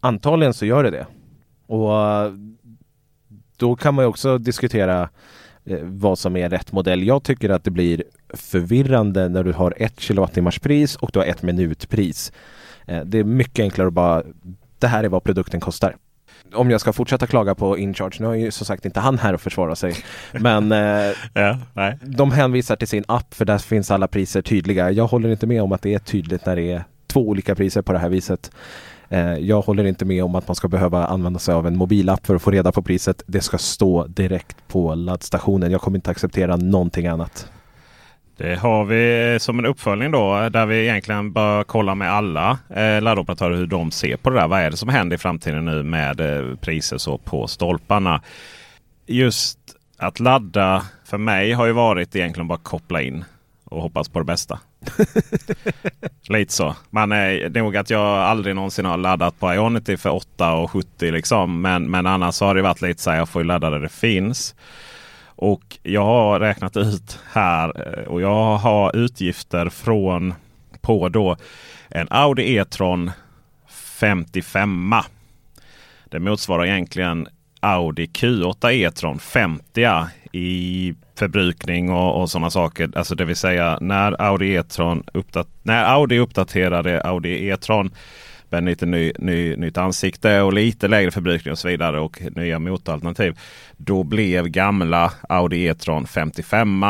Antagligen så gör det det. Och eh, då kan man ju också diskutera eh, vad som är rätt modell. Jag tycker att det blir förvirrande när du har ett kilowattimmars pris och du har ett minutpris. Eh, det är mycket enklare att bara, det här är vad produkten kostar. Om jag ska fortsätta klaga på InCharge, nu har ju som sagt inte han här att försvara sig, men ja, de hänvisar till sin app för där finns alla priser tydliga. Jag håller inte med om att det är tydligt när det är två olika priser på det här viset. Eh, jag håller inte med om att man ska behöva använda sig av en mobilapp för att få reda på priset. Det ska stå direkt på laddstationen. Jag kommer inte acceptera någonting annat. Det har vi som en uppföljning då eh, där vi egentligen bör kolla med alla eh, laddoperatörer hur de ser på det där. Vad är det som händer i framtiden nu med eh, priser så på stolparna? Just att ladda för mig har ju varit egentligen bara koppla in och hoppas på det bästa. Lite så. Man är nog att jag aldrig någonsin har laddat på Ionity för 8 och 70 liksom. Men, men annars har det varit lite så här. Jag får ju ladda där det finns. Och jag har räknat ut här eh, och jag har utgifter från på då en Audi E-tron 55. Det motsvarar egentligen Audi Q8 E-tron 50 i förbrukning och, och sådana saker. Alltså det vill säga när Audi E-tron uppdat när Audi uppdaterade Audi E-tron med lite ny, ny, nytt ansikte och lite lägre förbrukning och så vidare och nya motoralternativ. Då blev gamla Audi E-tron 55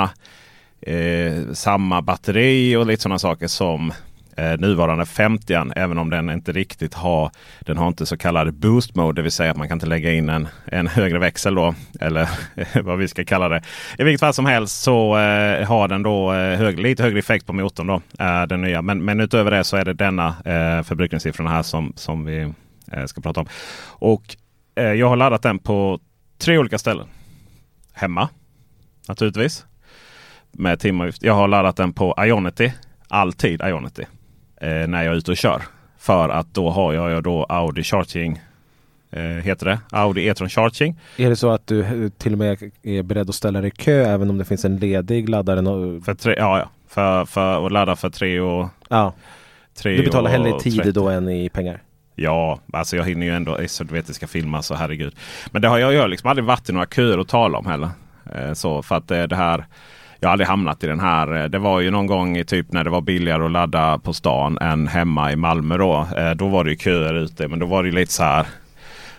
eh, samma batteri och lite sådana saker som eh, nuvarande 50 även om den inte riktigt har den har inte så kallad boost mode. Det vill säga att man kan inte lägga in en, en högre växel då. Eller vad vi ska kalla det. I vilket fall som helst så eh, har den då eh, hög, lite högre effekt på motorn. då eh, den nya. Men, men utöver det så är det denna eh, förbrukningssiffrorna här som, som vi eh, ska prata om. Och eh, jag har laddat den på tre olika ställen. Hemma naturligtvis. Med timavgift. Jag har laddat den på Ionity. Alltid Ionity eh, när jag är ute och kör. För att då har jag då Audi Charging. Eh, heter det? Audi E-tron Charging. Är det så att du eh, till och med är beredd att ställa dig i kö även om det finns en ledig laddare? No för tre, ja, ja. För, för att ladda för tre och... Ja. Tre du betalar hellre i och tid 30. då än i pengar? Ja, alltså jag hinner ju ändå. Så du vet det ska filmas så herregud. Men det har jag, jag liksom aldrig varit i några köer att tala om heller. Eh, så för att eh, det här jag har aldrig hamnat i den här. Eh, Det var ju någon gång i typ när det var billigare att ladda på stan än hemma i Malmö. Då, Eh, då var det ju köer ute. Men då var det ju lite så här.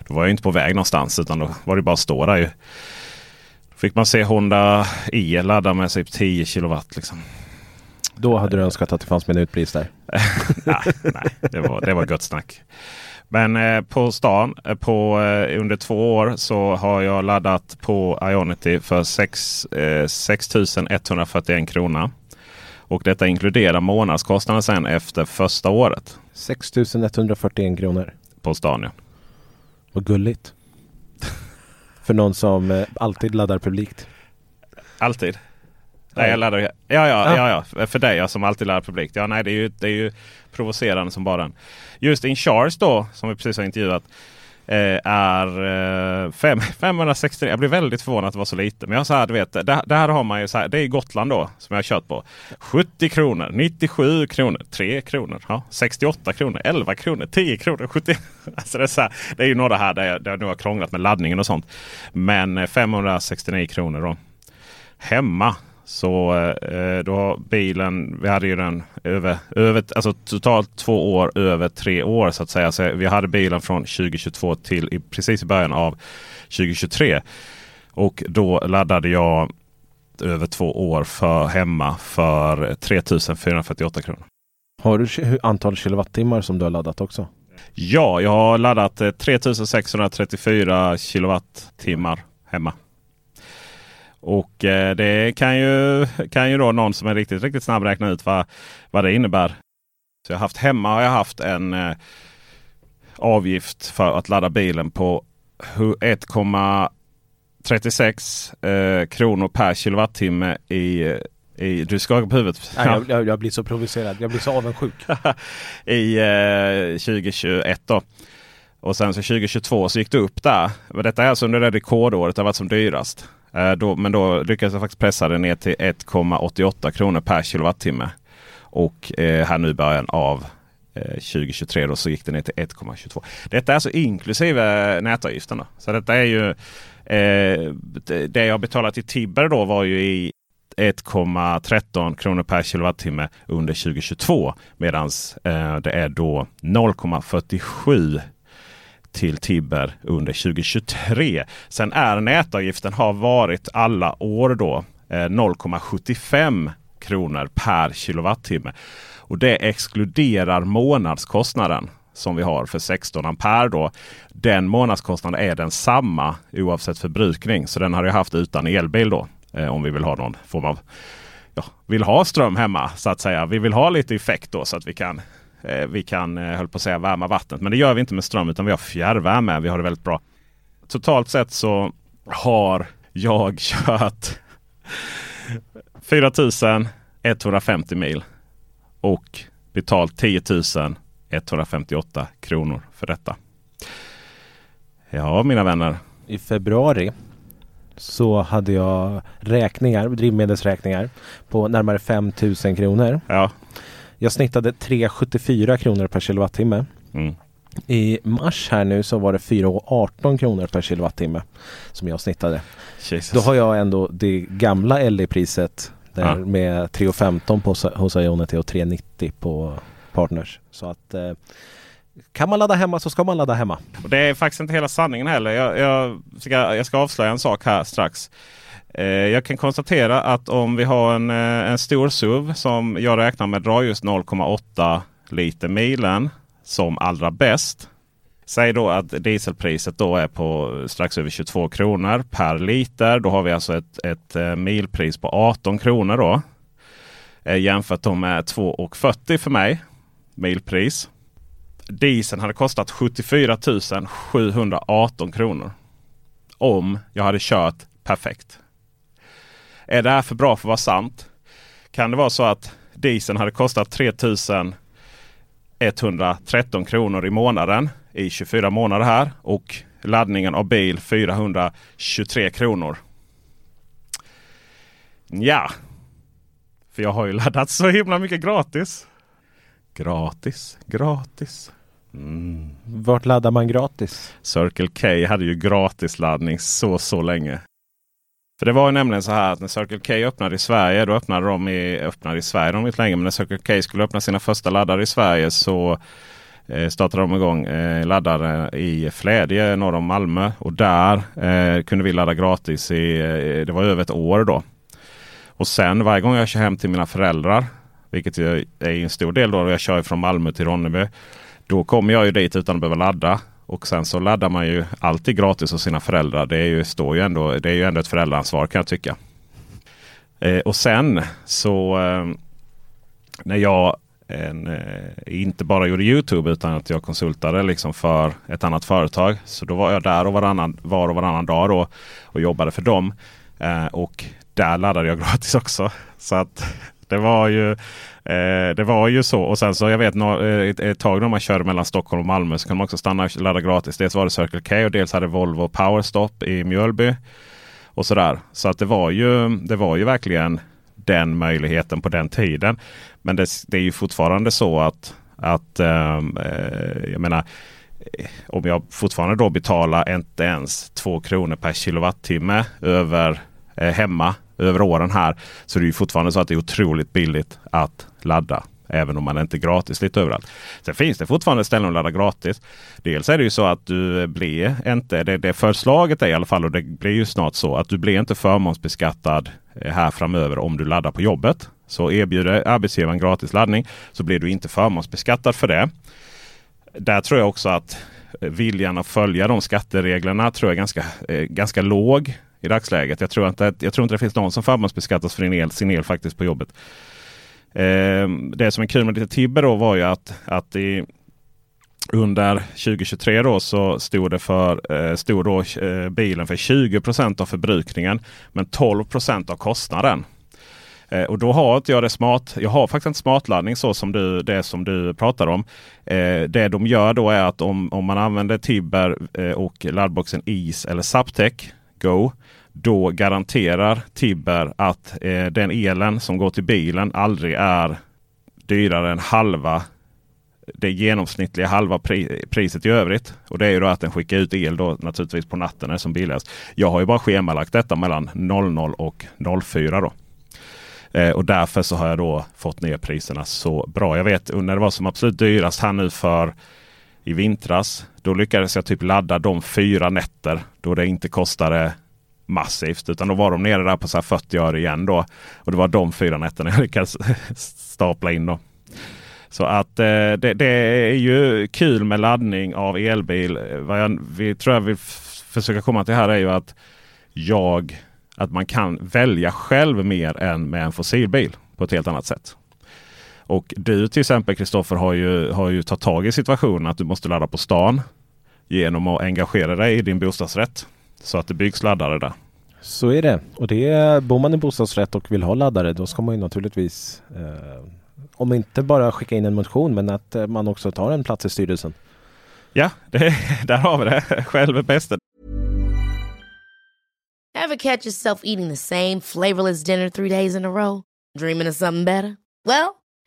Då var jag inte på väg någonstans utan då var det bara att stå där ju. Då fick man se Honda E ladda med typ 10 kilowatt. Liksom. Då hade du önskat att det fanns minutpris där? nej, nej det, var, det var gott snack. Men eh, på stan eh, på, eh, under två år så har jag laddat på Ionity för 6, eh, 6 141 kronor. Och detta inkluderar månadskostnaden sen efter första året 6 141 kronor. på stan. Ja. Vad gulligt. För någon som eh, alltid laddar publikt. Alltid. Nej, jag laddar, ja, ja, ja, ja, för dig ja, som alltid laddar publikt. Ja, nej, det är, ju, det är ju provocerande som bara den. Just InCharge då, som vi precis har intervjuat, eh, är eh, fem, 560. Jag blir väldigt förvånad att det var så lite. Men jag så här, du vet, det, det här har man ju så här, det är Gotland då som jag har kört på. 70 kronor, 97 kronor, 3 kronor, ja, 68 kronor, 11 kronor, 10 kronor, 70. Alltså det, är så här, det är ju några här där jag, där jag nu har krånglat med laddningen och sånt. Men eh, 569 kronor då. Hemma så eh, då har bilen, vi hade ju den över, över alltså totalt två år över tre år så att säga. Så vi hade bilen från 2022 till i, precis i början av 2023. Och då laddade jag över två år för hemma för 3448 kronor. Har du antal kilowattimmar som du har laddat också? Ja, jag har laddat eh, 3634 kilowattimmar hemma. Och eh, det kan ju, kan ju då någon som är riktigt, riktigt snabb räkna ut vad, vad det innebär. Så jag har haft hemma har jag haft en eh, avgift för att ladda bilen på hu- 1,36 eh, kronor per kilowattimme i, i du skakar på huvudet. Nej, jag, jag, jag blir så provocerad. Jag blir så avundsjuk. i eh, 2021 då. Och sen så 2022 så gick det upp där. Men detta är alltså under det rekordåret det har varit som dyrast. Eh, då, men då lyckades jag faktiskt pressa det ner till 1,88 kronor per kilowattimme. Och eh, här nu i början av eh, 2023 då, så gick det ner till 1,22. Detta är alltså inklusive nätavgifterna. Så detta är ju eh, det- det jag betalat till Tibber då var ju i 1,13 kronor per kilowattimme under 2022. Medan eh, det är då 0,47 till Tibber under 2023. Sen är nätavgiften har varit alla år då eh, 0,75 kronor per kilowattimme. Och det exkluderar månadskostnaden. som vi har för 16 ampere då. Den månadskostnaden är densamma oavsett förbrukning. Så den har jag haft utan elbil då. Eh, om vi vill ha någon form av ja, vill ha ström hemma så att säga. Vi vill ha lite effekt då så att vi kan vi kan, eh, höll på att säga, värma vattnet. Men det gör vi inte med ström utan vi har fjärrvärme. Vi har det väldigt bra. Totalt sett så har jag kört 4150 mil och betalt 10 158 kronor för detta. Ja, mina vänner. I februari så hade jag räkningar, drivmedelsräkningar på närmare 5000 kronor. Ja. Jag snittade 3,74 kronor per kilowattimme. Mm. I mars här nu så var det 4,18 kronor per kilowattimme som jag snittade. Jesus. Då har jag ändå det gamla LE-priset där Ja. med 3,15 på, hos Ionity och 3,90 på Partners. Så att eh, kan man ladda hemma så ska man ladda hemma. Och det är faktiskt inte hela sanningen heller. Jag, jag, ska, jag ska avslöja en sak här strax. Eh, jag kan konstatera att om vi har en, eh, en stor SUV som jag räknar med drar just 0,8 liter milen som allra bäst. Säg då att dieselpriset då är på strax över 22 kronor per liter. Då har vi alltså ett, ett eh, milpris på 18 kronor då. Jämfört då med 2,40 för mig milpris. Dieseln hade kostat 74 718 kronor. Om jag hade kört perfekt. Är det här för bra för att vara sant? Kan det vara så att dieseln hade kostat 3 113 kronor i månaden i 24 månader här och laddningen av bil 423 kronor. Ja, för jag har ju laddat så himla mycket gratis. Gratis, gratis. Mm. Vart laddar man gratis? Circle K hade ju gratisladdning så, så länge. För det var ju nämligen så här att när Circle K öppnade i Sverige, då öppnade de i, öppnade i Sverige de inte länge. Men när Circle K skulle öppna sina första laddare i Sverige så eh, startade de igång eh, laddare i Flädje norr om Malmö. Och där eh, kunde vi ladda gratis i, eh, det var över ett år då. Och sen varje gång jag kör hem till mina föräldrar, vilket är en stor del då, jag kör från Malmö till Ronneby. Då kommer jag ju dit utan att behöva ladda. Och sen så laddar man ju alltid gratis hos sina föräldrar. Det är ju, står ju ändå, det är ju ändå ett föräldraansvar kan jag tycka. Eh, och sen så eh, när jag en, eh, inte bara gjorde Youtube utan att jag konsultade liksom för ett annat företag. Så då var jag där och varannan, var och varannan dag då och jobbade för dem. Eh, och där laddade jag gratis också. Så att det var ju Eh, det var ju så. Och sen så jag vet eh, ett, ett tag när man körde mellan Stockholm och Malmö så kan man också stanna och ladda gratis. Dels var det Circle K och dels hade Volvo Powerstop i Mjölby. Och sådär. Så att det var ju, det var ju verkligen den möjligheten på den tiden. Men det, det är ju fortfarande så att, att ehm, eh, jag menar eh, om jag fortfarande då betalar inte ens 2 kronor per kilowattimme över eh, hemma över åren här. Så det är ju fortfarande så att det är otroligt billigt att ladda. Även om man inte är gratis lite överallt. Sen finns det fortfarande ställen att ladda gratis. Dels är det ju så att du blir inte, det, det förslaget är i alla fall och det blir ju snart så att du blir inte förmånsbeskattad eh, här framöver om du laddar på jobbet. Så erbjuder arbetsgivaren gratis laddning så blir du inte förmånsbeskattad för det. Där tror jag också att eh, viljan att följa de skattereglerna tror jag är ganska, eh, ganska låg i dagsläget. Jag tror, inte, jag tror inte det finns någon som förmånsbeskattas för sin el, sin el faktiskt på jobbet. Eh, det som är kul med lite Tibber då var ju att, att i, under 2023 då så stod, det för, eh, stod då, eh, bilen för 20% av förbrukningen men 12% av kostnaden. Eh, och då har inte jag det smart. Jag har faktiskt inte smartladdning så som du, det som du pratar om. Eh, det de gör då är att om, om man använder Tibber eh, och laddboxen Is eller Zaptec Go. Då garanterar Tibber att eh, den elen som går till bilen aldrig är dyrare än halva det genomsnittliga halva pri priset i övrigt. Och det är ju då att den skickar ut el då naturligtvis på natten när det är som billigast. Jag har ju bara schemalagt detta mellan 00 och 04 då. Eh, och därför så har jag då fått ner priserna så bra. Jag vet när det var som absolut dyrast här nu för i vintras. Då lyckades jag typ ladda de fyra nätter då det inte kostade massivt. Utan då var de nere där på så här 40 öre igen då. Och det var de fyra nätterna jag lyckades stapla in då. Så att eh, det, det, är ju kul med laddning av elbil. Vad jag vi, tror jag vill försöka komma till här är ju att jag att man kan välja själv mer än med en fossilbil på ett helt annat sätt. Och du till exempel Kristoffer har ju, har ju tagit tag i situationen att du måste ladda på stan genom att engagera dig i din bostadsrätt. Så att det byggs laddare där. Så är det. Och det är, bor man i bostadsrätt och vill ha laddare då ska man ju naturligtvis eh, om inte bara skicka in en motion men att eh, man också tar en plats i styrelsen. Ja, det, där har vi det. Själv är bäst. Have catch yourself eating the same flavorless dinner three days in a row? Dreaming of something better? Well,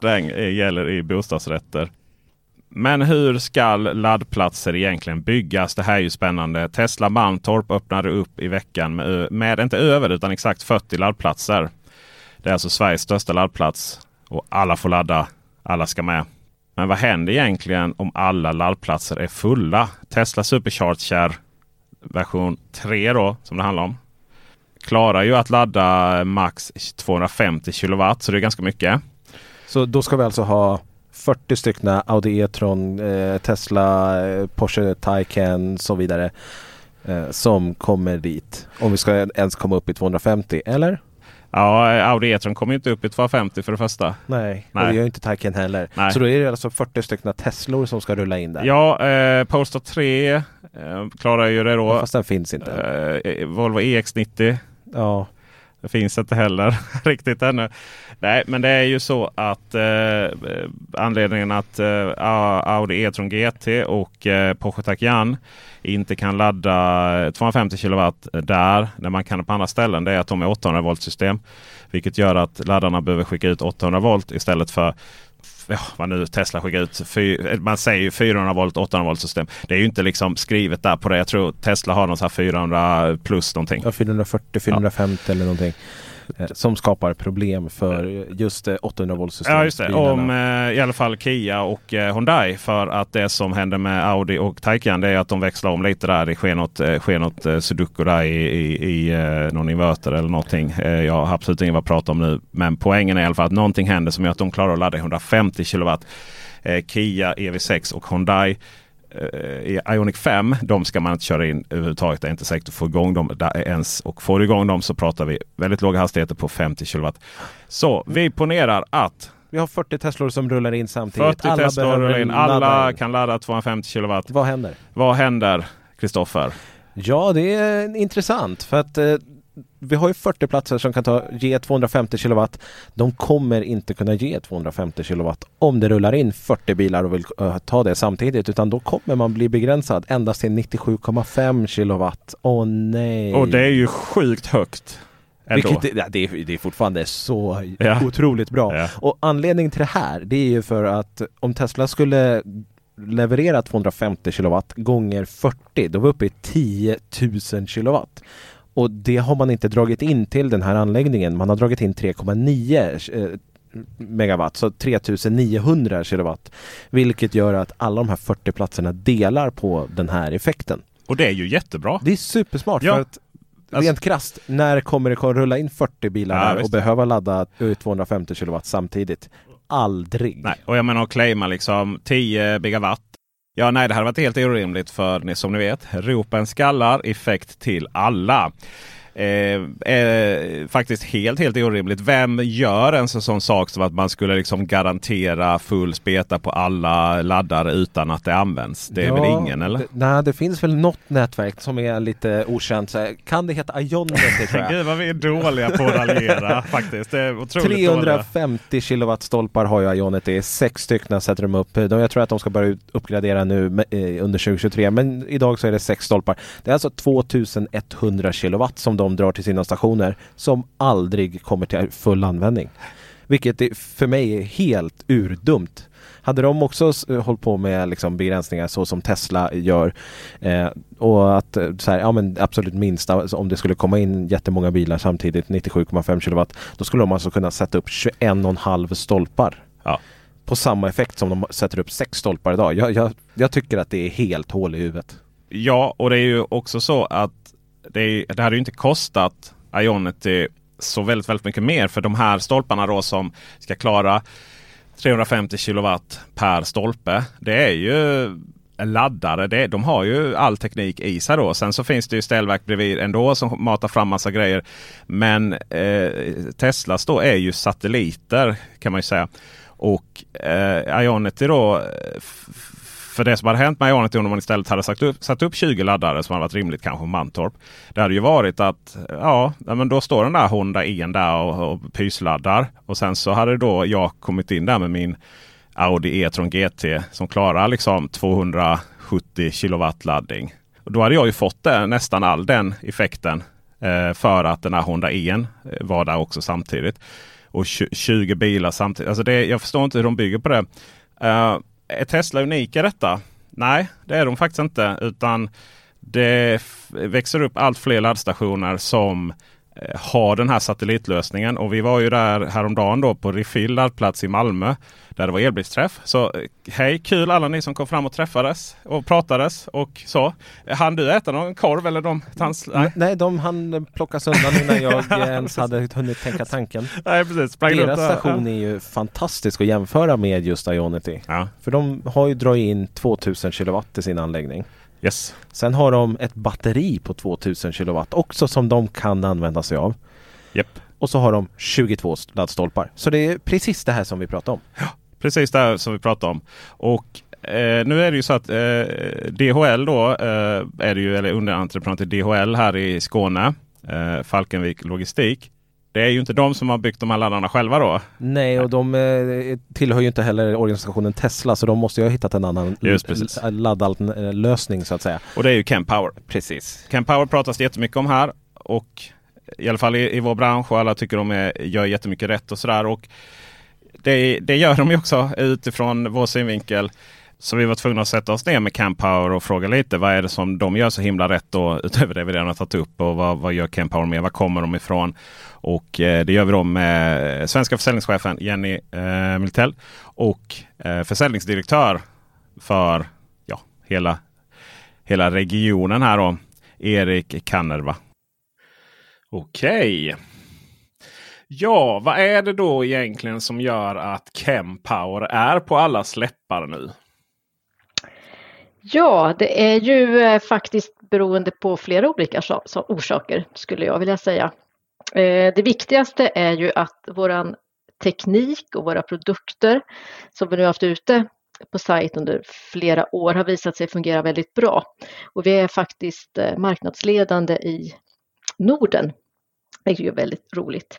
Den eh, gäller i bostadsrätter. Men hur ska laddplatser egentligen byggas? Det här är ju spännande. Tesla Malmtorp öppnade upp i veckan med, med inte över utan exakt 40 laddplatser. Det är alltså Sveriges största laddplats och alla får ladda. Alla ska med. Men vad händer egentligen om alla laddplatser är fulla? Tesla Supercharger version 3 då som det handlar om. Klarar ju att ladda max 250 kilowatt så det är ganska mycket. Så då ska vi alltså ha 40 stycken Audi E-tron, eh, Tesla, eh, Porsche Taycan och så vidare eh, som kommer dit. Om vi ska ens komma upp i 250, eller? Ja, Audi E-tron kommer inte upp i 250 för det första. Nej, Nej. och det gör inte Taycan heller. Nej. Så då är det alltså 40 stycken Teslor som ska rulla in där. Ja, eh, Polestar 3 eh, klarar ju det då. Ja, fast den finns inte. Eh, Volvo EX90. Ja. Det finns inte heller riktigt ännu. Nej, men det är ju så att eh, anledningen att eh, Audi E-tron GT och eh, Porsche Taycan inte kan ladda 250 kilowatt där när man kan på andra ställen. Det är att de är 800 volt system. Vilket gör att laddarna behöver skicka ut 800 volt istället för ja, vad nu Tesla skickar ut. Fy, man säger ju 400 volt, 800 volt system. Det är ju inte liksom skrivet där på det. Jag tror Tesla har något här 400 plus någonting. Ja, 440, 450 ja. eller någonting. Eh, som skapar problem för just 800 volt system. Ja just det. Om eh, i alla fall Kia och eh, Hyundai. För att det som händer med Audi och Taycan det är att de växlar om lite där. Det sker något, sker något sudoku där i, i, i någon inverter eller någonting. jag har absolut inget att prata om nu. Men poängen är i alla fall att någonting händer som gör att de klarar att ladda 150 kilowatt. Kia EV6 och Hyundai i Ionic 5, de ska man inte köra in överhuvudtaget. Det är inte säkert att få igång dem ens. Och får du igång dem så pratar vi väldigt låga hastigheter på 50 kW. Så vi ponerar att vi har 40 Teslor som rullar in samtidigt. 40 alla Teslor rullar in. Alla kan ladda 250 kW. Vad händer? Vad händer, Kristoffer? Ja, det är intressant för att eh, vi har ju 40 platser som kan ta, ge 250 kilowatt. De kommer inte kunna ge 250 kilowatt om det rullar in 40 bilar och vill uh, ta det samtidigt utan då kommer man bli begränsad endast till 97,5 kilowatt. Åh oh, nej! Och det är ju sjukt högt. Vilket, ja, det, är, det är fortfarande så ja. otroligt bra. Ja. Och anledningen till det här det är ju för att om Tesla skulle leverera 250 kilowatt gånger 40 då var vi uppe i 10 000 kilowatt. Och det har man inte dragit in till den här anläggningen. Man har dragit in 3,9 megawatt, så 3900 kilowatt. Vilket gör att alla de här 40 platserna delar på den här effekten. Och det är ju jättebra. Det är supersmart Ja. för att Alltså- rent krasst, när kommer det att rulla in 40 bilar Ja, där och behöva ladda ut 250 kilowatt samtidigt? Aldrig. Nej, och jag menar att claima liksom 10 megawatt. Ja, nej, det hade varit helt orimligt för ni som ni vet, ropen skallar, effekt till alla. Eh, eh, faktiskt helt, helt orimligt. Vem gör en så- sån sak som att man skulle liksom garantera full speta på alla laddare utan att det används? Det är väl ingen eller? Det, nej, det finns väl något nätverk som är lite okänt. Så kan det heta Ionity jag? Gud vad vi är dåliga på att raljera faktiskt. Det är otroligt dåliga. 350 kilowatt stolpar har ju Ionity. Sex stycken sätter de upp. De, jag tror att de ska börja uppgradera nu eh, under 2023. Men idag så är det sex stolpar. Det är alltså 2100 kilowatt som de drar till sina stationer som aldrig kommer till full användning. Vilket är, för mig är helt urdumt. Hade de också s- hållit på med liksom begränsningar så som Tesla gör eh, och att eh, så här, ja, men absolut minsta alltså om det skulle komma in jättemånga bilar samtidigt 97,5 kilowatt då skulle de alltså kunna sätta upp 21,5 stolpar Ja. på samma effekt som de sätter upp sex stolpar idag. Jag, jag, jag tycker att det är helt hål i huvudet. Ja, och det är ju också så att det, är, det hade ju inte kostat Ionity eh, så väldigt, väldigt mycket mer. För de här stolparna då som ska klara 350 kilowatt per stolpe. Det är ju laddare. Det, de har ju all teknik i sig då. Sen så finns det ju ställverk bredvid ändå som matar fram massa grejer. Men eh, Teslas då är ju satelliter kan man ju säga. Och eh, Ionity då eh, för det som hade hänt med Ionity om man istället hade satt upp, satt upp 20 laddare som hade varit rimligt kanske Mantorp. Det hade ju varit att ja, men då står den där Honda en där och, och pysladdar. Och sen så hade då jag kommit in där med min Audi E-tron GT som klarar liksom 270 kilowatt laddning. Och då hade jag ju fått det, nästan all den effekten eh, för att den här Honda E var där också samtidigt. Och 20 bilar samtidigt. Alltså det, jag förstår inte hur de bygger på det. Uh, är Tesla unika i detta? Nej, det är de faktiskt inte. Utan det växer upp allt fler laddstationer som eh, har den här satellitlösningen. Och vi var ju där häromdagen då på Refill laddplats i Malmö. Där det var elbilsträff. Så eh, hej, kul alla ni som kom fram och träffades och pratades och så. Han du äta någon korv eller de? Tans, nej. Nej, de hann plockas undan innan jag ens hade hunnit tänka tanken. nej, precis. Runt Deras station är ju fantastisk att jämföra med just Ionity. Ja, För de har ju dragit in 2000 kilowatt i sin anläggning. Yes. Sen har de ett batteri på 2000 kilowatt också som de kan använda sig av. Japp. Och så har de 22 laddstolpar. Så det är precis det här som vi pratar om. Precis det här som vi pratade om. Och eh, nu är det ju så att eh, DHL då eh, är det ju, eller underentreprenör till DHL här i Skåne. Eh, Falkenvik Logistik. Det är ju inte de som har byggt de här laddarna själva då. Nej, och de eh, tillhör ju inte heller organisationen Tesla så de måste ju ha hittat en annan laddlösning så att säga. Och det är ju Ken Power. Precis. Ken Power pratas det jättemycket om här. Och i alla fall i, i vår bransch och alla tycker de är, gör jättemycket rätt och sådär. Och det, det gör de ju också utifrån vår synvinkel. Så vi var tvungna att sätta oss ner med Campower och fråga lite vad är det som de gör så himla rätt då utöver det vi redan har tagit upp och vad, vad gör Campower med? Var kommer de ifrån? Och eh, det gör vi då med eh, svenska försäljningschefen Jenny eh, Miltell och eh, försäljningsdirektör för ja, hela, hela regionen här då. Erik Kannerva. Okej. Ja, vad är det då egentligen som gör att Chempower är på alla släppar nu? Ja, det är ju eh, faktiskt beroende på flera olika orsaker skulle jag vilja säga. Eh, det viktigaste är ju att våran teknik och våra produkter som vi nu haft ute på sajt under flera år har visat sig fungera väldigt bra. Och vi är faktiskt eh, marknadsledande i Norden. Det är ju väldigt roligt.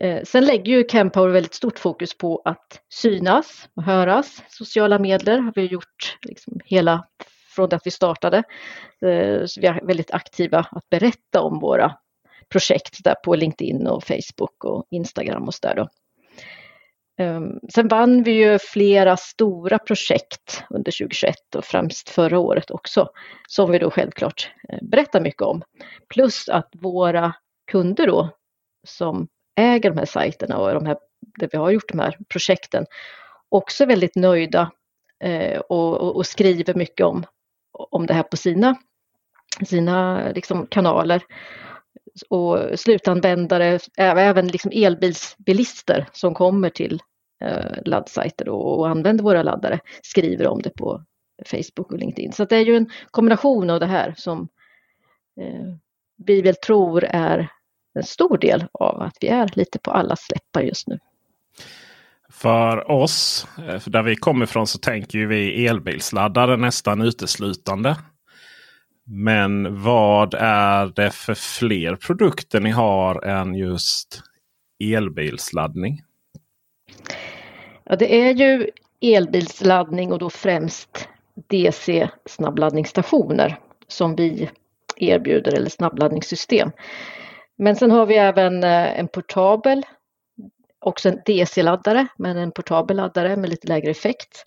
Eh, sen lägger ju Campower väldigt stort fokus på att synas och höras. Sociala medier har vi gjort liksom hela från det att vi startade. Eh, så vi är väldigt aktiva att berätta om våra projekt där på LinkedIn och Facebook och Instagram och så där då. Ehm, sen vann vi ju flera stora projekt under 2021 och främst förra året också som vi då självklart eh, berättar mycket om. Plus att våra kunder då som äger de här sajterna och de här där vi har gjort de här projekten, också väldigt nöjda eh, och, och, och, skriver mycket om, om det här på sina, sina liksom, kanaler. Och slutanvändare, även liksom elbilsbilister som kommer till eh, laddsajter och, och använder våra laddare skriver om det på Facebook och LinkedIn. Så det är ju en kombination av det här som eh, vi väl tror är en stor del av att vi är lite på alla släppar just nu. För oss, eh, där vi kommer ifrån, så tänker vi elbilsladdare nästan uteslutande. Men vad är det för fler produkter ni har än just elbilsladdning? Ja, det är ju elbilsladdning och då främst DC snabbladdningsstationer som vi erbjuder eller snabbladdningssystem. Men sen har vi även eh, en portabel, också en DC-laddare, men en portabel laddare med lite lägre effekt.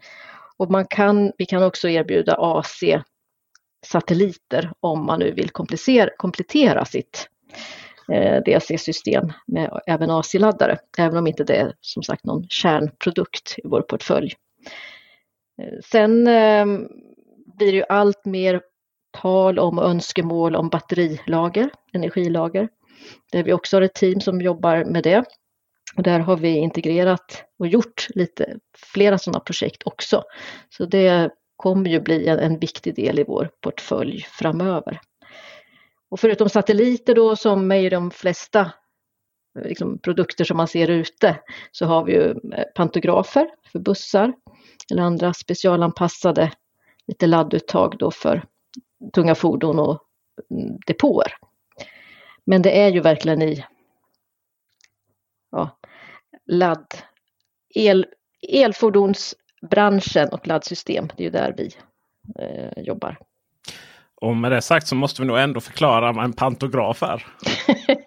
Och man kan, vi kan också erbjuda AC-satelliter om man nu vill komplettera sitt eh, DC-system med även AC-laddare, även om inte det är som sagt någon kärnprodukt i vår portfölj. Eh, sen ehm, blir det ju allt mer tal om önskemål om batterilager, energilager där vi också har ett team som jobbar med det. Och där har vi integrerat och gjort lite flera sådana projekt också. Så det kommer ju bli en, en viktig del i vår portfölj framöver. Och förutom satelliter då som är de flesta eh, liksom, produkter som man ser ute så har vi ju eh, pantografer för bussar eller andra specialanpassade lite ladduttag då för tunga fordon och mm, depåer. Men det är ju verkligen i ja, ladd, el, elfordonsbranschen och laddsystem. Det är ju där vi eh, jobbar. Och med det sagt så måste vi nog ändå förklara vad en pantograf är.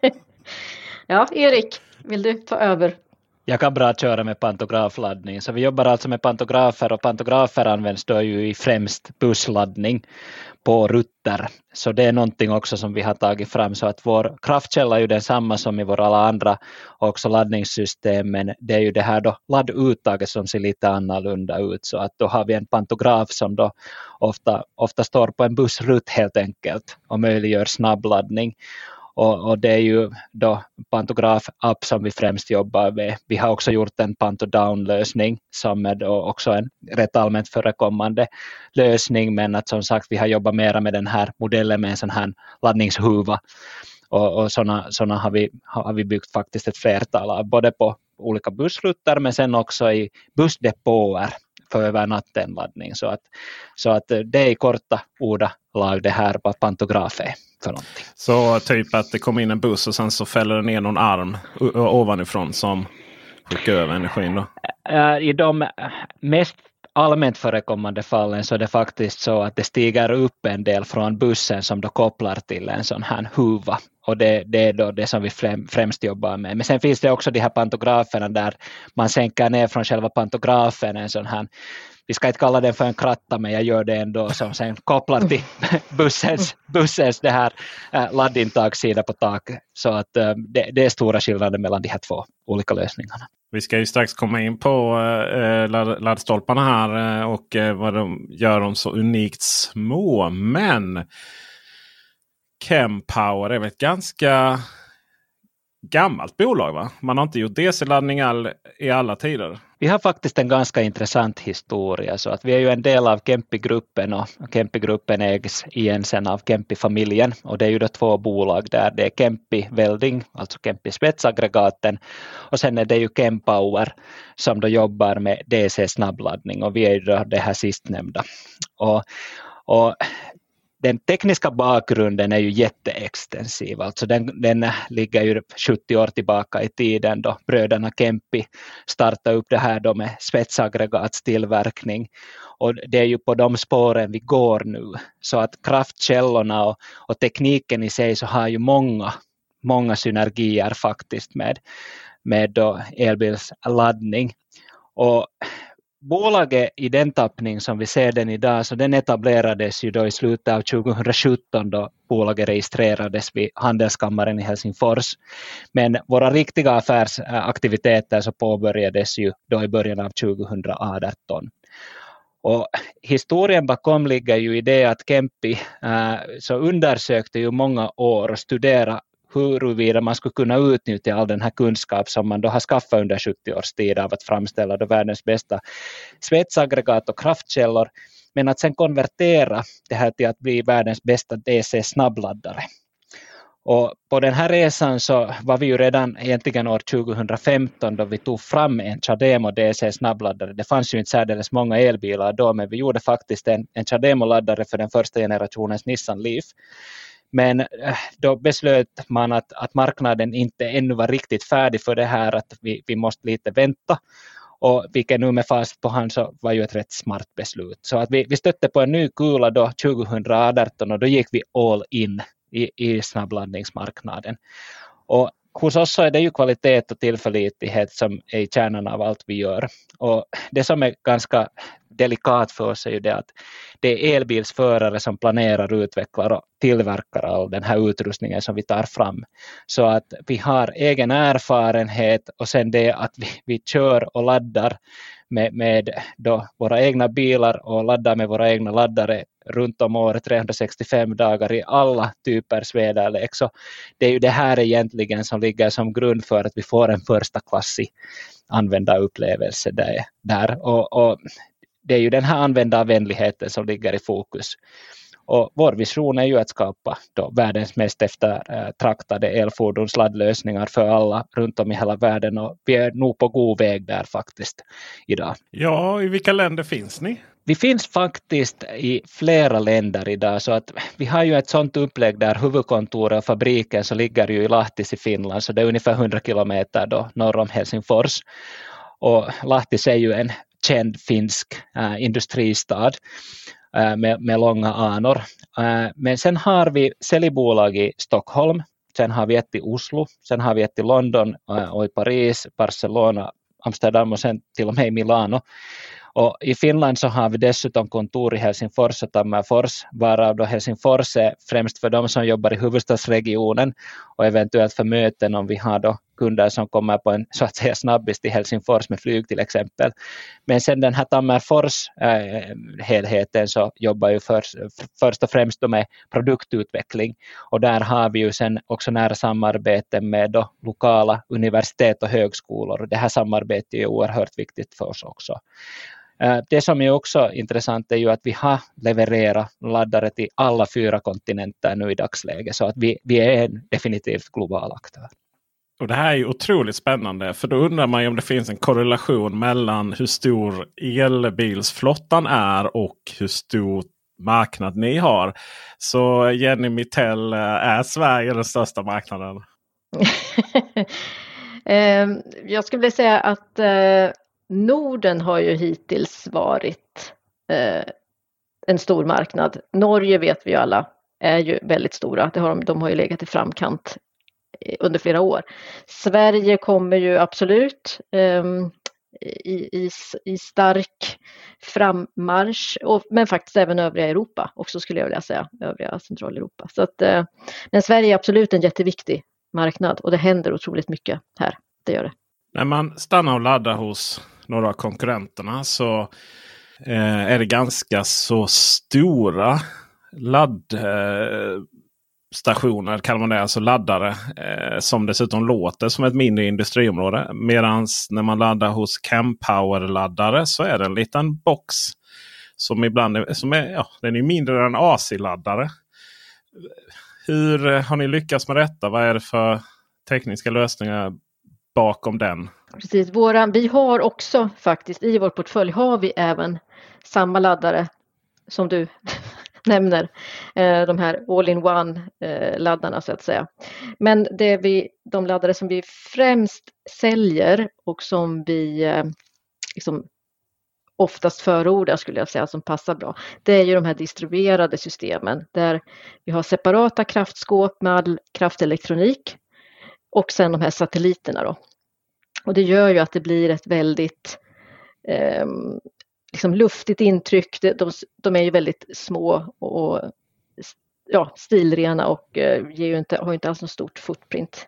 ja, Erik, vill du ta över? Jag kan bra köra med pantografladdning. Så vi jobbar alltså med pantografer och pantografer används då ju i främst bussladdning på rutter. Så det är någonting också som vi har tagit fram så att vår kraftkälla är ju densamma som i våra alla andra också laddningssystem men det är ju det här då ladduttaget som ser lite annorlunda ut så att då har vi en pantograf som då ofta, ofta står på en bussrutt helt enkelt och möjliggör snabbladdning. Och, och, det är ju då pantograf-app som vi främst jobbar med. Vi har också gjort en pantodown-lösning som är då också en rätt allmänt förekommande lösning men att som sagt vi har jobbat mera med den här modellen med en sån här laddningshuva och, och sådana såna har, vi, har vi byggt faktiskt ett flertal av både på olika bussrutter men sen också i bussdepåer för övernattenladdning. Så att, så att det är i korta ordalag det här vad pantograf är för någonting. Så typ att det kommer in en buss och sen så fäller det ner någon arm ovanifrån som skickar över energin? Då? I de mest allmänt förekommande fallen så är det faktiskt så att det stiger upp en del från bussen som då kopplar till en sån här huva. Och det, det är då det som vi främst jobbar med. Men sen finns det också de här pantograferna där man sänker ner från själva pantografen en sån här vi ska inte kalla den för en kratta, men jag gör det ändå som sen kopplar till bussens, bussens det här äh, laddintagssida på taket. Så att äh, det, det, är stora skillnader mellan de här två olika lösningarna. Vi ska ju strax komma in på äh, laddstolparna här och vad de gör dem så unikt små. Men Chempower är väl ett ganska gammalt bolag va? Man har inte gjort DC-laddning i alla tider. Vi har faktiskt en ganska intressant historia så att vi är ju en del av Kempi-gruppen och Kempi-gruppen ägs igen sen av Kempi-familjen och det är ju då två bolag där. Det är Kempi Welding, alltså Kempi spetsaggregaten och sen är det ju Kempower som då jobbar med DC snabbladdning och vi är ju då det här sistnämnda. Och, och den tekniska bakgrunden är ju jätteextensiv, alltså den, den ligger ju 70 år tillbaka i tiden då bröderna Kempi startade upp det här då med spetsaggregatstillverkning. Och det är ju på de spåren vi går nu. Så att kraftkällorna och, och tekniken i sig så har ju många, många synergier faktiskt med, med då elbilsladdning. Och bolaget i den tappning som vi ser den idag, så den etablerades ju då i slutet av 2017 då bolaget registrerades vid Handelskammaren i Helsingfors. Men våra riktiga affärsaktiviteter så påbörjades ju då i början av 2018. Och historien bakom ligger ju i det att Kempi äh, så undersökte ju många år och studerade huruvida man skulle kunna utnyttja all den här kunskap som man då har skaffat under 70 års tid av att framställa då världens bästa svetsaggregat och kraftkällor, men att sen konvertera det här till att bli världens bästa DC-snabbladdare. Och på den här resan så var vi ju redan egentligen år 2015 då vi tog fram en Chademo DC snabbladdare. Det fanns ju inte särdeles många elbilar då men vi gjorde faktiskt en, en Chademo-laddare för den första generationens Nissan Leaf. Men äh, då beslöt man att, att marknaden inte ännu var riktigt färdig för det här, att vi, vi måste lite vänta. Och vilket nu med fast på hand så var ju ett rätt smart beslut. Så att vi, vi stötte på en ny kula då 2018 och då gick vi all in i, i snabbladdningsmarknaden. Och hos oss så är det ju kvalitet och tillförlitlighet som är kärnan av allt vi gör. Och det som är ganska delikat för oss är ju det att det är elbilsförare som planerar, utvecklar och tillverkar all den här utrustningen som vi tar fram. Så att vi har egen erfarenhet och sen det att vi, vi kör och laddar med, med då våra egna bilar och laddar med våra egna laddare runt om året 365 dagar i alla typers väderlek. Så det är ju det här egentligen som ligger som grund för att vi får en första klassig användarupplevelse där. där. Och, och det är ju den här användarvänligheten som ligger i fokus. Och vår vision är ju att skapa världens mest eftertraktade elfordonsladdlösningar för alla runt om i hela världen och vi är nog på god väg där faktiskt idag. Ja, i vilka länder finns ni? Vi finns faktiskt i flera länder idag så att vi har ju ett sådant upplägg där huvudkontoret och fabriken så ligger ju i Lahtis i Finland så det är ungefär 100 kilometer då norr om Helsingfors. Och Lahtis är ju en känd finsk äh, industristad Äh, med, med långa anor. Äh, Men sen har vi säljbolag i Stockholm, sen har vi ett i Oslo, sen har vi ett i London äh, och i Paris, Barcelona, Amsterdam och sen till och med i Milano. Och I Finland så har vi dessutom kontor i Helsingfors och Tammerfors, varav då Helsingfors är främst för de som jobbar i huvudstadsregionen och eventuellt för möten om vi har då kunder som kommer på en så att säga snabbis till Helsingfors med flyg till exempel. Men sen den här Tammerfors-helheten eh, så jobbar ju först, först och främst med produktutveckling och där har vi ju sen också nära samarbete med då lokala universitet och högskolor. Det här samarbetet är oerhört viktigt för oss också. Eh, det som är också intressant är ju att vi har levererat laddare till alla fyra kontinenter nu i dagsläget, så att vi, vi är en definitivt global aktör. Och Det här är otroligt spännande för då undrar man ju om det finns en korrelation mellan hur stor elbilsflottan är och hur stor marknad ni har. Så Jenny Mittell, eh, är Sverige den största marknaden? Ehm, jag skulle vilja säga att eh, Norden har ju hittills varit eh, en stor marknad. Norge vet vi ju alla är ju väldigt stora. Har de har ju legat i framkant under flera år. Sverige kommer ju absolut ehm, i, i, i, stark frammarsch, och, men faktiskt även övriga Europa också skulle jag vilja säga, övriga Centraleuropa. Så att, eh, men Sverige är absolut en jätteviktig marknad och det händer otroligt mycket här. Det gör det. När man stannar och laddar hos några av konkurrenterna så eh, är det ganska så stora ladd... Eh, stationer kallar man det, alltså laddare. Eh, som dessutom låter som ett mindre industriområde. Medan när man laddar hos Campower-laddare så är det en liten box. Som ibland är, som är, ja, den är mindre än AC-laddare. Hur har ni lyckats med detta? Vad är det för tekniska lösningar bakom den? Precis, våra, vi har också faktiskt i vår portfölj har vi även samma laddare som du nämner, eh, de här all-in-one eh, laddarna så att säga. Men det vi, de laddare som vi främst säljer och som vi eh, liksom oftast förordar skulle jag säga som passar bra. Det är ju de här distribuerade systemen där vi har separata kraftskåp med all kraftelektronik och sen de här satelliterna då och det gör ju att det blir ett väldigt eh, liksom luftigt intryck. De, de, är ju väldigt små och ja, stilrena och eh, ger ju inte, har inte alls något stort footprint.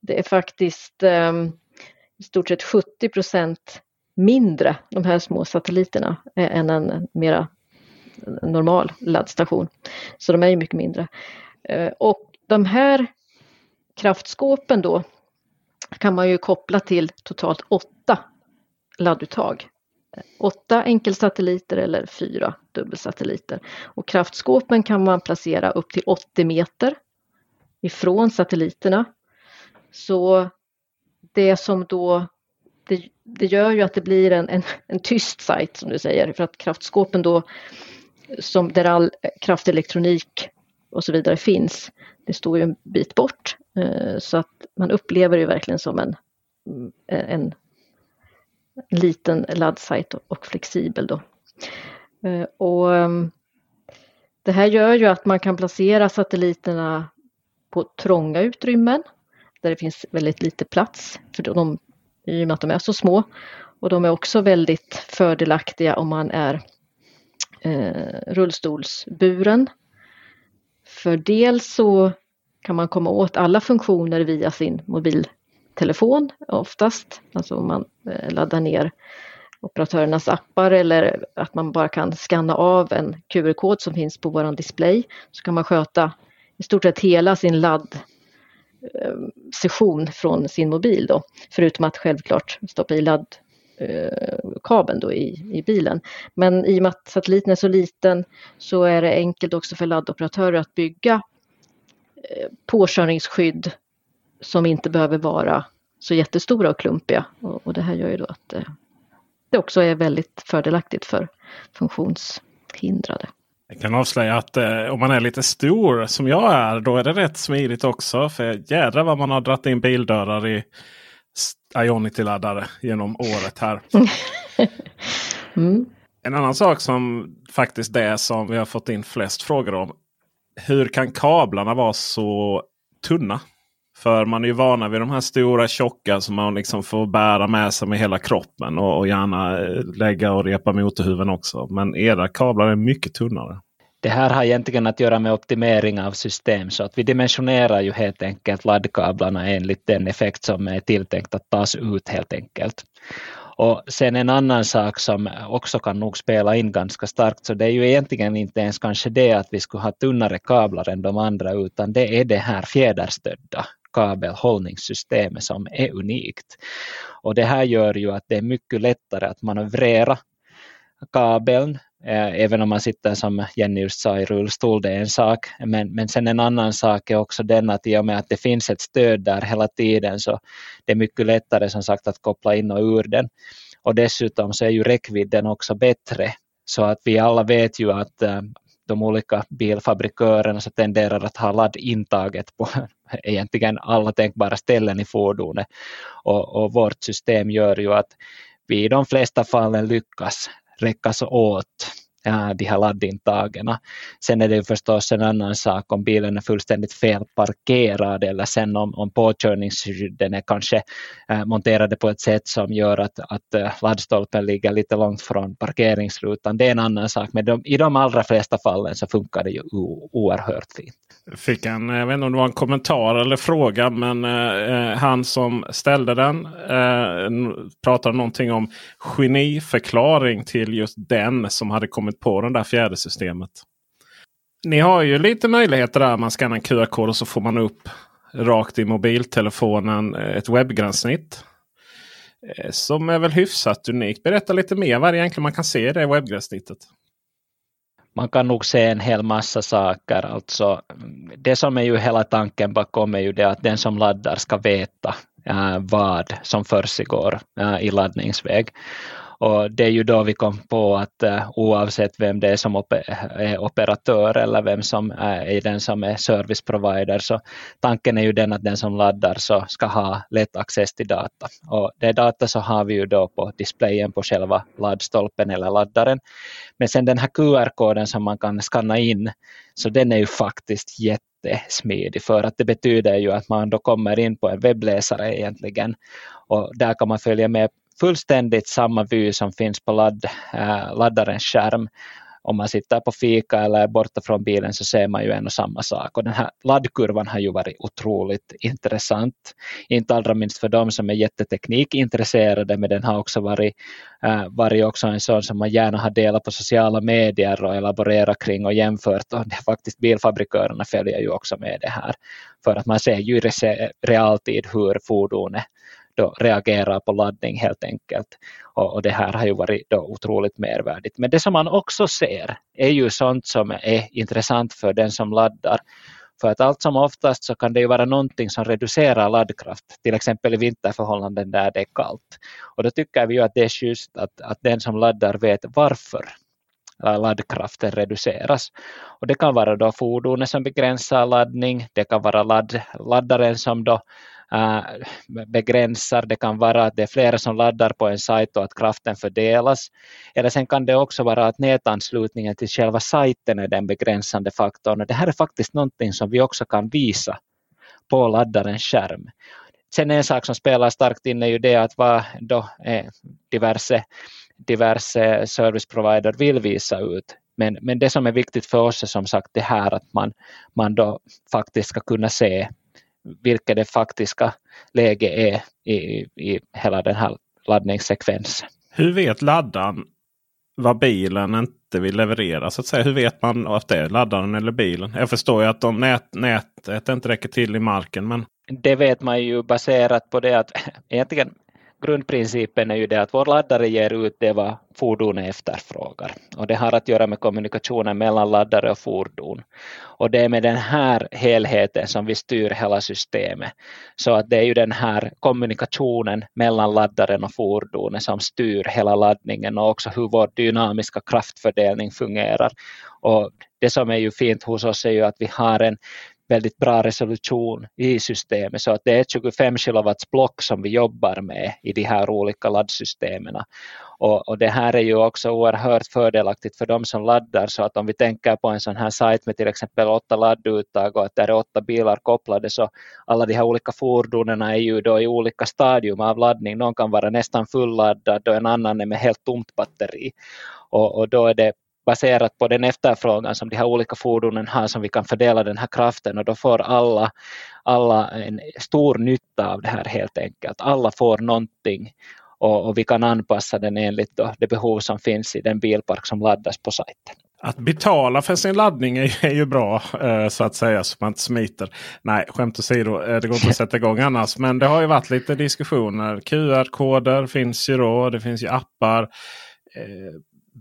Det är faktiskt eh, i stort sett 70 procent mindre, de här små satelliterna, eh, än en mera normal laddstation. Så de är ju mycket mindre. Eh, och de här kraftskåpen då kan man ju koppla till totalt åtta ladduttag. Åtta enkelsatelliter eller fyra dubbelsatelliter. Och kraftskåpen kan man placera upp till 80 meter ifrån satelliterna. Så det som då det, det gör ju att det blir en, en, en tyst sajt som du säger för att kraftskåpen då som där all kraftelektronik och så vidare finns, det står ju en bit bort. Eh, så att man upplever det verkligen som en, en liten laddsajt och flexibel då. Eh, och ehm, det här gör ju att man kan placera satelliterna på trånga utrymmen där det finns väldigt lite plats för de, i och med att de är så små. Och de är också väldigt fördelaktiga om man är eh, rullstolsburen. För dels så kan man komma åt alla funktioner via sin mobil telefon oftast, alltså om man eh, laddar ner operatörernas appar eller att man bara kan skanna av en QR-kod som finns på vår display så kan man sköta i stort sett hela sin ladd eh, session från sin mobil då, förutom att självklart stoppa i laddkabeln eh, då i, i bilen. Men i och med att satelliten är så liten så är det enkelt också för laddoperatörer att bygga påkörningsskydd som inte behöver vara så jättestora och klumpiga. Och, och det här gör ju då att eh, det också är väldigt fördelaktigt för funktionshindrade. Jag kan avslöja att eh, om man är lite stor som jag är, då är det rätt smidigt också. För jädrar vad man har dragit in bildörrar i Ionity-laddare genom året här. mm. En annan sak som faktiskt det som vi har fått in flest frågor om. Hur kan kablarna vara så tunna? För man är ju vana vid de här stora tjocka som man liksom får bära med sig med hela kroppen. Och, och gärna eh, lägga och repa motorhuven också. Men era kablar är mycket tunnare. Det här har egentligen att göra med optimering av system så att vi dimensionerar ju helt enkelt laddkablarna enligt den effekt som är tilltänkt att tas ut helt enkelt. Och sen en annan sak som också kan nog spela in ganska starkt, så det är ju egentligen inte ens kanske det att vi skulle ha tunnare kablar än de andra, utan det är det här fjäderstödda kabelhållningssystemet som är unikt. Och det här gör ju att det är mycket lättare att manövrera kabeln eh, även om man sitter som Jenny just sa i rullstol, det är en sak. Men, men sen en annan sak är också den att i och med att det finns ett stöd där hela tiden så det är mycket lättare som sagt att koppla in och ur den. Och dessutom så är ju räckvidden också bättre. Så att vi alla vet ju att eh, de olika bilfabrikörerna så tenderar att ha laddintaget på egentligen alla tänkbara ställen i fordonet. Och, och vårt system gör ju att vi i de flesta fallen lyckas räckas åt de här laddintagen. Sen är det ju förstås en annan sak om bilen är fullständigt felparkerad eller sen om, om påkörningsskydden är kanske äh, monterade på ett sätt som gör att, att äh, laddstolpen ligger lite långt från parkeringsrutan. Det är en annan sak, men de, i de allra flesta fallen så funkar det ju oerhört fint. Fick en, jag vet inte om det var en kommentar eller fråga, men eh, eh han som ställde den eh, pratade någonting om geniförklaring till just den som hade kommit på det där fjärde systemet. Ni har ju lite möjligheter där. Man skannar en QR-kod och så får man upp rakt i mobiltelefonen eh, ett webbgränssnitt. Eh, som är väl hyfsat unikt. Berätta lite mer vad det egentligen man kan se i det webbgränssnittet man kan nog se en hel massa saker. Alltså, det som är ju hela tanken bakom är ju det att den som laddar ska veta äh, vad som försiggår äh, i laddningsväg. Och det är ju då vi kom på att uh, oavsett vem det är som är operatör eller vem som eh, är den som är service provider så tanken är ju den att den som laddar så ska ha lätt access till data. Och det data så har vi ju då på displayen på själva laddstolpen eller laddaren. Men sen den här QR-koden som man kan skanna in så den är ju faktiskt jättesmidig för att det betyder ju att man då kommer in på en webbläsare egentligen och där kan man följa med fullständigt samma vy som finns på ladd, äh, laddarens skärm om man sitter på fika eller är borta från bilen så ser man ju en och samma sak. Och den här laddkurvan har ju varit otroligt intressant. Inte allra minst för dem som är jätteteknikintresserade men den har också varit, äh, varit också en sån som man gärna har delat på sociala medier och elaborerat kring och jämfört. Och det faktiskt bilfabrikörerna följer ju också med det här. För att man ser ju i realtid hur fordonet då reagerar på laddning helt enkelt. Och, och, det här har ju varit då otroligt mervärdigt. Men det som man också ser är ju sånt som är intressant för den som laddar. För att allt som oftast så kan det ju vara någonting som reducerar laddkraft, till exempel i vinterförhållanden där det är kallt. Och då tycker vi ju att det är schysst att, att den som laddar vet varför laddkraften reduceras. Och det kan vara då fordonet som begränsar laddning, det kan vara ladd, laddaren som då Eh, begränsar, det kan vara att det är flera som laddar på en sajt och att kraften fördelas. Eller sen kan det också vara att nätanslutningen till själva sajten är den begränsande faktorn. Och det här är faktiskt någonting som vi också kan visa på laddarens skärm. Sen en sak som spelar starkt in är ju det att vad då eh, diverse, diverse serviceprovider vill visa ut. Men, men det som är viktigt för oss är som sagt det här att man, man då faktiskt ska kunna se vilket det faktiska läget är i, i hela den här laddningssekvensen. Hur vet laddaren vad bilen inte vill leverera? Så att säga. Hur vet man att det är laddaren eller bilen? Jag förstår ju att om nät, nätet inte räcker till i marken. Men... Det vet man ju baserat på det att egentligen grundprincipen är ju det att vår laddare ger ut det vad fordonet efterfrågar. Och det har att göra med kommunikationen mellan laddare och fordon. Och det är med den här helheten som vi styr hela systemet. Så att det är ju den här kommunikationen mellan laddaren och fordonet som styr hela laddningen och också hur vår dynamiska kraftfördelning fungerar. Och det som är ju fint hos oss är ju att vi har en väldigt bra resolution i systemet så att det är ett 25 kilowatts block som vi jobbar med i de här olika laddsystemen. Och, och, det här är ju också oerhört fördelaktigt för de som laddar så att om vi tänker på en sån här sajt med till exempel åtta ladduttag och att där är åtta bilar kopplade så alla de här olika fordonen är ju då i olika stadium av laddning. Någon kan vara nästan fulladdad och en annan är med helt tomt batteri. Och, och då är det baserat på den efterfrågan som de här olika fordonen har som vi kan fördela den här kraften och då får alla, alla en stor nytta av det här helt enkelt. Alla får någonting och, och vi kan anpassa den enligt då det behov som finns i den bilpark som laddas på sajten. Att betala för sin laddning är, är ju bra eh, så att säga så man inte smiter. Nej, skämt åsido, eh, det går inte att sätta igång annars. Men det har ju varit lite diskussioner. QR-koder finns ju då. Det finns ju appar. Eh,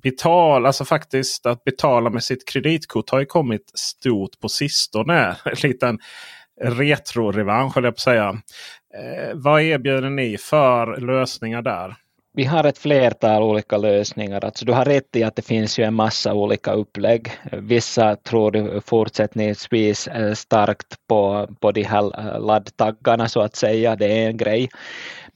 Betala, alltså faktiskt att betala med sitt kreditkort har ju kommit stort på sistone. En liten retro-revansch höll jag på att säga. Eh, vad erbjuder ni för lösningar där? Vi har ett flertal olika lösningar. Alltså du har rätt i att det finns ju en massa olika upplägg. Vissa tror du fortsättningsvis starkt på, på de här laddtaggarna så att säga. Det är en grej.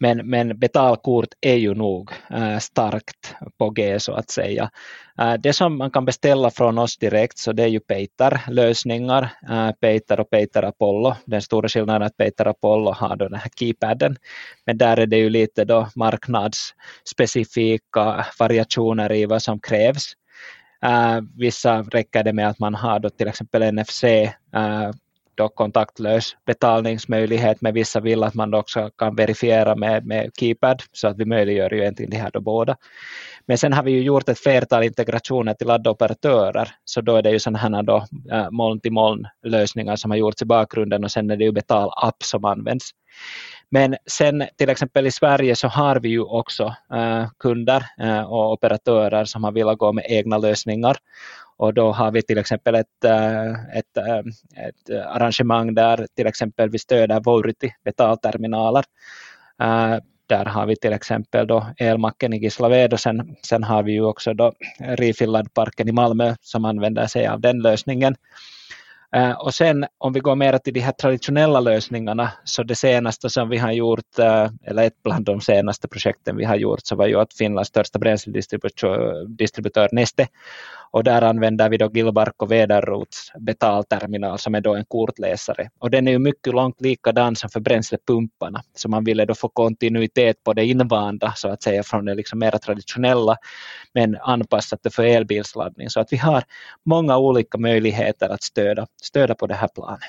Men, men betalkort är ju nog eh, starkt på G så att säga. Eh, det som man kan beställa från oss direkt så det är ju Peter-lösningar, eh, Peter och Peter Apollo. Den stora skillnaden är att Peter Apollo har då den här keypaden, men där är det ju lite då marknadsspecifika variationer i vad som krävs. Uh, vissa räcker det med att man har då till exempel NFC uh, då kontaktlös betalningsmöjlighet, men vissa vill att man också kan verifiera med, med Keypad, så att vi möjliggör ju egentligen det här då båda. Men sen har vi ju gjort ett flertal integrationer till laddoperatörer, så då är det ju sådana här då, äh, moln-till-moln lösningar som har gjorts i bakgrunden och sen är det ju betalapp som används. Men sen till exempel i Sverige så har vi ju också äh, kunder äh, och operatörer som har velat gå med egna lösningar och då har vi till exempel ett, äh, ett, äh, ett arrangemang där till exempel vi stöder Vourity betalterminaler. Äh, där har vi till exempel då elmacken i Gislaved och sen, sen har vi ju också då Refillad-parken i Malmö som använder sig av den lösningen. Uh, och sen om vi går mer till de här traditionella lösningarna, så det senaste som vi har gjort, uh, eller ett bland de senaste projekten vi har gjort, så var ju att Finlands största bränsledistributör Neste och där använder vi då Gilbark och Väderrots betalterminal som är då en kortläsare. Och den är ju mycket långt likadan som för bränslepumparna. Så man ville då få kontinuitet på det invanda så att säga från det liksom mer traditionella men anpassat det för elbilsladdning. Så att vi har många olika möjligheter att stödja, stöda på det här planet.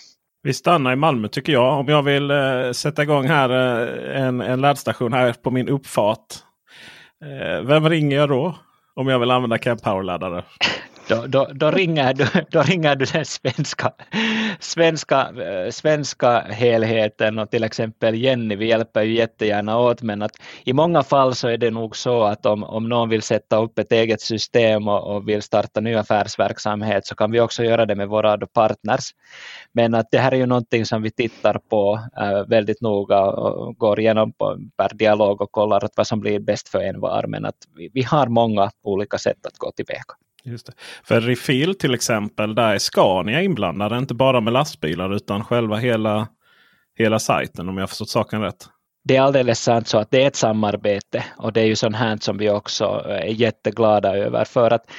Vi stannar i Malmö tycker jag. Om jag vill eh, sätta igång här eh, en, en laddstation här på min uppfart. Eh, vem ringer jag då? Om jag vill använda cab power-laddare. Då, då, då, ringer du, då ringer du den svenska, svenska, svenska helheten och till exempel Jenny, vi hjälper ju jättegärna åt men att i många fall så är det nog så att om, om någon vill sätta upp ett eget system och, och vill starta ny affärsverksamhet så kan vi också göra det med våra partners. Men att det här är ju någonting som vi tittar på eh, väldigt noga och går igenom på, per dialog och kollar att vad som blir bäst för en var men att vi, vi har många olika sätt att gå tillväga. Just det. För Refill till exempel, där är Scania inblandade. Inte bara med lastbilar utan själva hela, hela sajten om jag förstått saken rätt. Det är alldeles sant så att det är ett samarbete och det är ju sånt här som vi också eh, är jätteglada över för att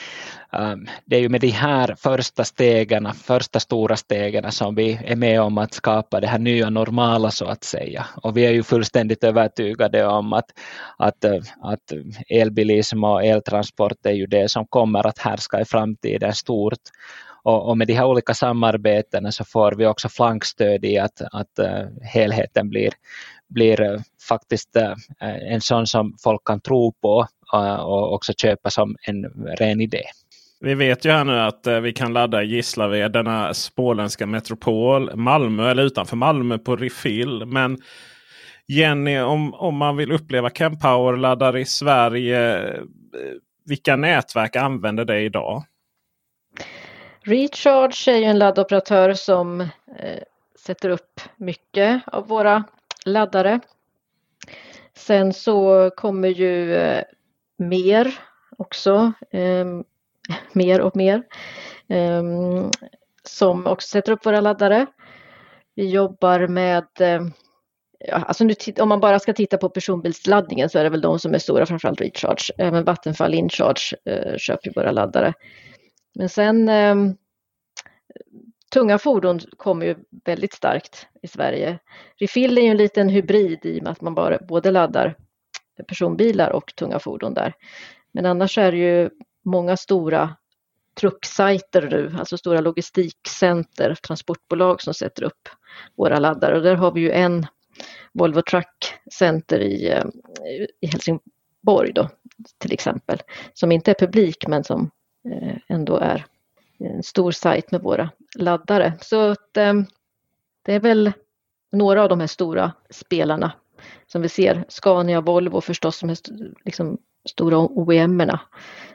Ehm, det är ju med de här första stegen, första stora stegen som vi är med om att skapa det här nya normala så att säga. Och vi är ju fullständigt övertygade om att, att, eh, att elbilism och eltransport är ju det som kommer att härska i framtiden stort. Och, och, med de här olika samarbetena så får vi också flankstöd i att, att eh, helheten blir, blir eh, faktiskt en sån som folk kan tro på och också köpa som en ren idé. Vi vet ju här nu att eh, vi kan ladda i Gislaved, denna småländska metropol, Malmö eller utanför Malmö på refill. Men Jenny, om, om man vill uppleva Campower-laddare i Sverige, eh, vilka nätverk använder det idag? Recharge är ju en laddoperatör som eh, sätter upp mycket av våra laddare. Sen så kommer ju eh, mer också, eh, mer och mer, ehm, som också sätter upp våra laddare. Vi jobbar med eh, Ja, alltså nu, om man bara ska titta på personbilsladdningen så är det väl de som är stora, framförallt Recharge. Även Vattenfall Incharge eh, köper våra laddare. Men sen eh, tunga fordon kommer ju väldigt starkt i Sverige. Refill är ju en liten hybrid i och med att man bara, både laddar personbilar och tunga fordon där. Men annars är det ju många stora trucksajter nu, alltså stora logistikcenter, transportbolag som sätter upp våra laddare och där har vi ju en Volvo Truck Center i, eh, i Helsingborg då till exempel, som inte är publik men som eh, ändå är en stor sajt med våra laddare. Så att, eh, det är väl några av de här stora spelarna som vi ser. Scania, Volvo förstås som är liksom stora OEM-erna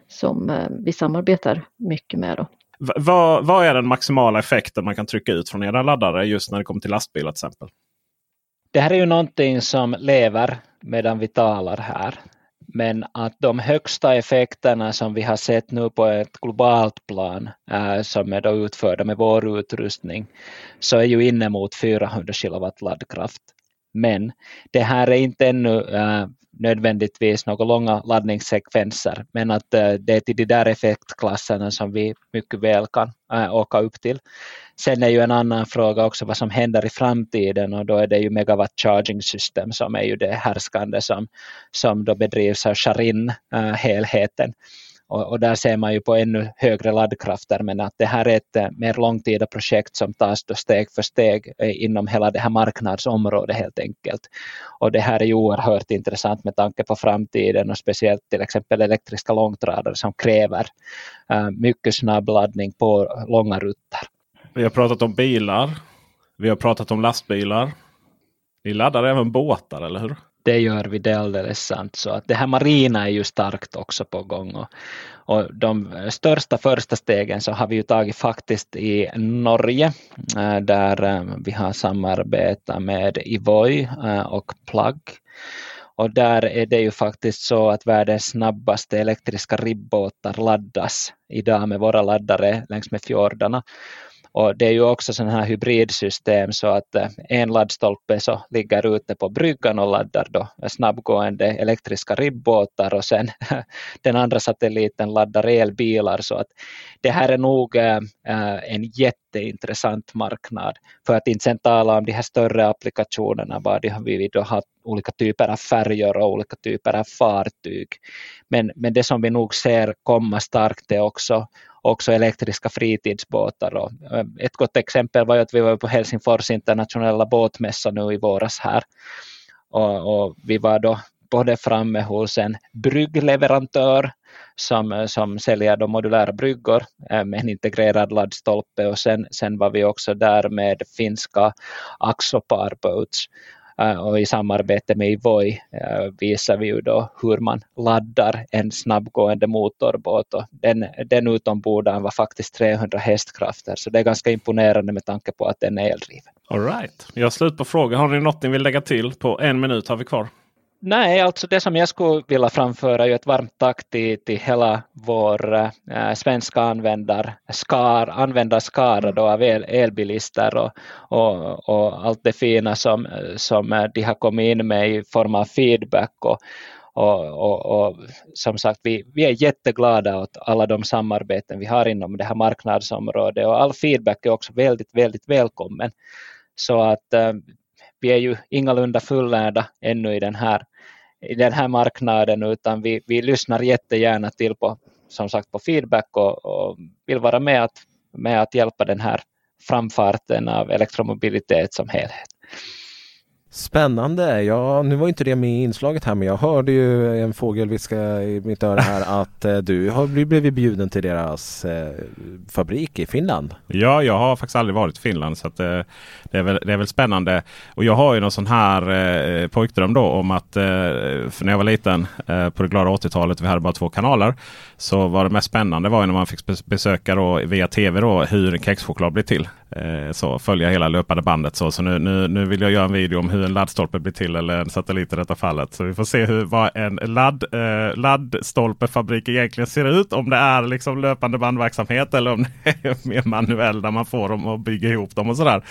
som eh, vi samarbetar mycket med. Då. Vad, vad är den maximala effekten man kan trycka ut från era laddare just när det kommer till lastbilar till exempel? Det här är ju någonting som lever medan vi talar här. Men att de högsta effekterna som vi har sett nu på ett globalt plan äh, som är då utförda med vår utrustning så är ju inemot 400 kilowatt laddkraft. Men det här är inte ännu äh, nödvändigtvis några långa laddningssekvenser men att eh, det är till de där effektklasserna som vi mycket väl kan äh, åka upp till. Sen är ju en annan fråga också vad som händer i framtiden och då är det ju megawatt charging system som är ju det härskande som, som då bedrivs av Sharin äh, helheten. Och, och, där ser man ju på ännu högre laddkrafter men att det här är ett eh, mer långtida projekt som tas då steg för steg eh, inom hela det här marknadsområdet helt enkelt. Och det här är ju oerhört intressant med tanke på framtiden och speciellt till exempel elektriska långtradare som kräver eh, mycket snabb laddning på långa rutter. Vi har pratat om bilar. Vi har pratat om lastbilar. Ni laddar även båtar, eller hur? Det gör vi, det är alldeles sant. Så att det här marina är ju starkt också på gång. Och, och de största första stegen så har vi ju tagit faktiskt i Norge eh, där eh, vi har samarbetat med Ivoi eh, och Plug. Och där är det ju faktiskt så att världens snabbaste elektriska ribbåtar laddas idag med våra laddare längs med fjordarna. Och det är ju också sådana här hybridsystem så att eh, en laddstolpe så ligger ute på bryggan och laddar då snabbgående elektriska ribbåtar och sen den andra satelliten laddar elbilar så att det här är nog eh, eh, en jätteintressant marknad. För att inte sen tala om de här större applikationerna, bara vi då har olika typer av färger och olika typer av fartyg. Men, men det som vi nog ser komma starkt är också också elektriska fritidsbåtar. Och eh, ett gott exempel var att vi var på Helsingfors internationella båtmässa nu i våras här. Och, och vi var då både framme hos en bryggleverantör som, som säljer de modulära bryggor eh, med en integrerad laddstolpe och sen, sen var vi också där med finska Axopar Boats Eh, och i samarbete med Ivoi eh, visar vi ju då hur man laddar en snabbgående motorbåt och den, den utombordaren var faktiskt 300 hästkrafter så det är ganska imponerande med tanke på att den är eldriven. All right. Jag har slut på frågor. Har ni något ni vill lägga till? På en minut har vi kvar. Nej, alltså det som jag skulle vilja framföra är ett varmt tack till, till hela vår äh, svenska användarskara, användarskara då av el, elbilister och, och, och, allt det fina som, som eh, de har kommit in med i form av feedback. Och, och, och, och, som sagt, vi, vi är jätteglada åt alla de samarbeten vi har inom det här marknadsområdet och all feedback är också väldigt, väldigt välkommen. Så att äh, vi är ju ingalunda fullärda ännu i den här, i den här marknaden utan vi, vi lyssnar jättegärna till på, som sagt, på feedback och, och vill vara med att, med att hjälpa den här framfarten av elektromobilitet som helhet. Spännande! Ja, nu var inte det med i inslaget här men jag hörde ju en fågel viska i mitt öra här att eh, du har blivit bjuden till deras eh, fabrik i Finland. Ja, jag har faktiskt aldrig varit i Finland så att, eh, det, är väl, det är väl spännande. Och jag har ju någon sån här eh, pojkdröm då om att eh, för när jag var liten eh, på det glada 80-talet, vi hade bara två kanaler, så var det mest spännande var när man fick besöka då, via tv då, hur en kexchoklad blir till. Eh, så följa hela löpande bandet. Så, så nu, nu, nu vill jag göra en video om hur en laddstolpe blir till eller en satellit i detta fallet. Så vi får se hur, vad en ladd, eh, laddstolpefabrik egentligen ser ut. Om det är liksom löpande bandverksamhet eller om det är mer manuell där man får dem och bygga ihop dem och sådär.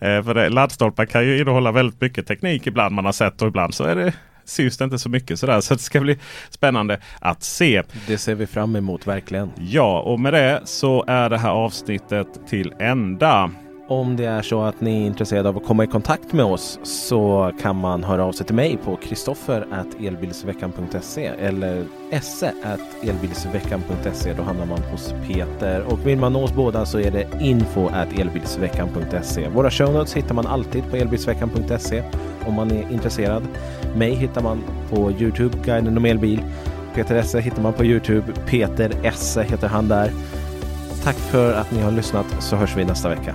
Eh, för det, laddstolpar kan ju innehålla väldigt mycket teknik ibland man har sett och ibland så är det syns det inte så mycket sådär. Så det ska bli spännande att se. Det ser vi fram emot verkligen. Ja, och med det så är det här avsnittet till ända. Om det är så att ni är intresserade av att komma i kontakt med oss så kan man höra av sig till mig på kristoffer.elbilsveckan.se eller esse.elbilsveckan.se. Då hamnar man hos Peter och vill man nå oss båda så är det info.elbilsveckan.se. Våra show notes hittar man alltid på elbilsveckan.se om man är intresserad. Mig hittar man på Youtube, Guiden om elbil. Peter Esse hittar man på Youtube. Peter Esse heter han där. Tack för att ni har lyssnat så hörs vi nästa vecka.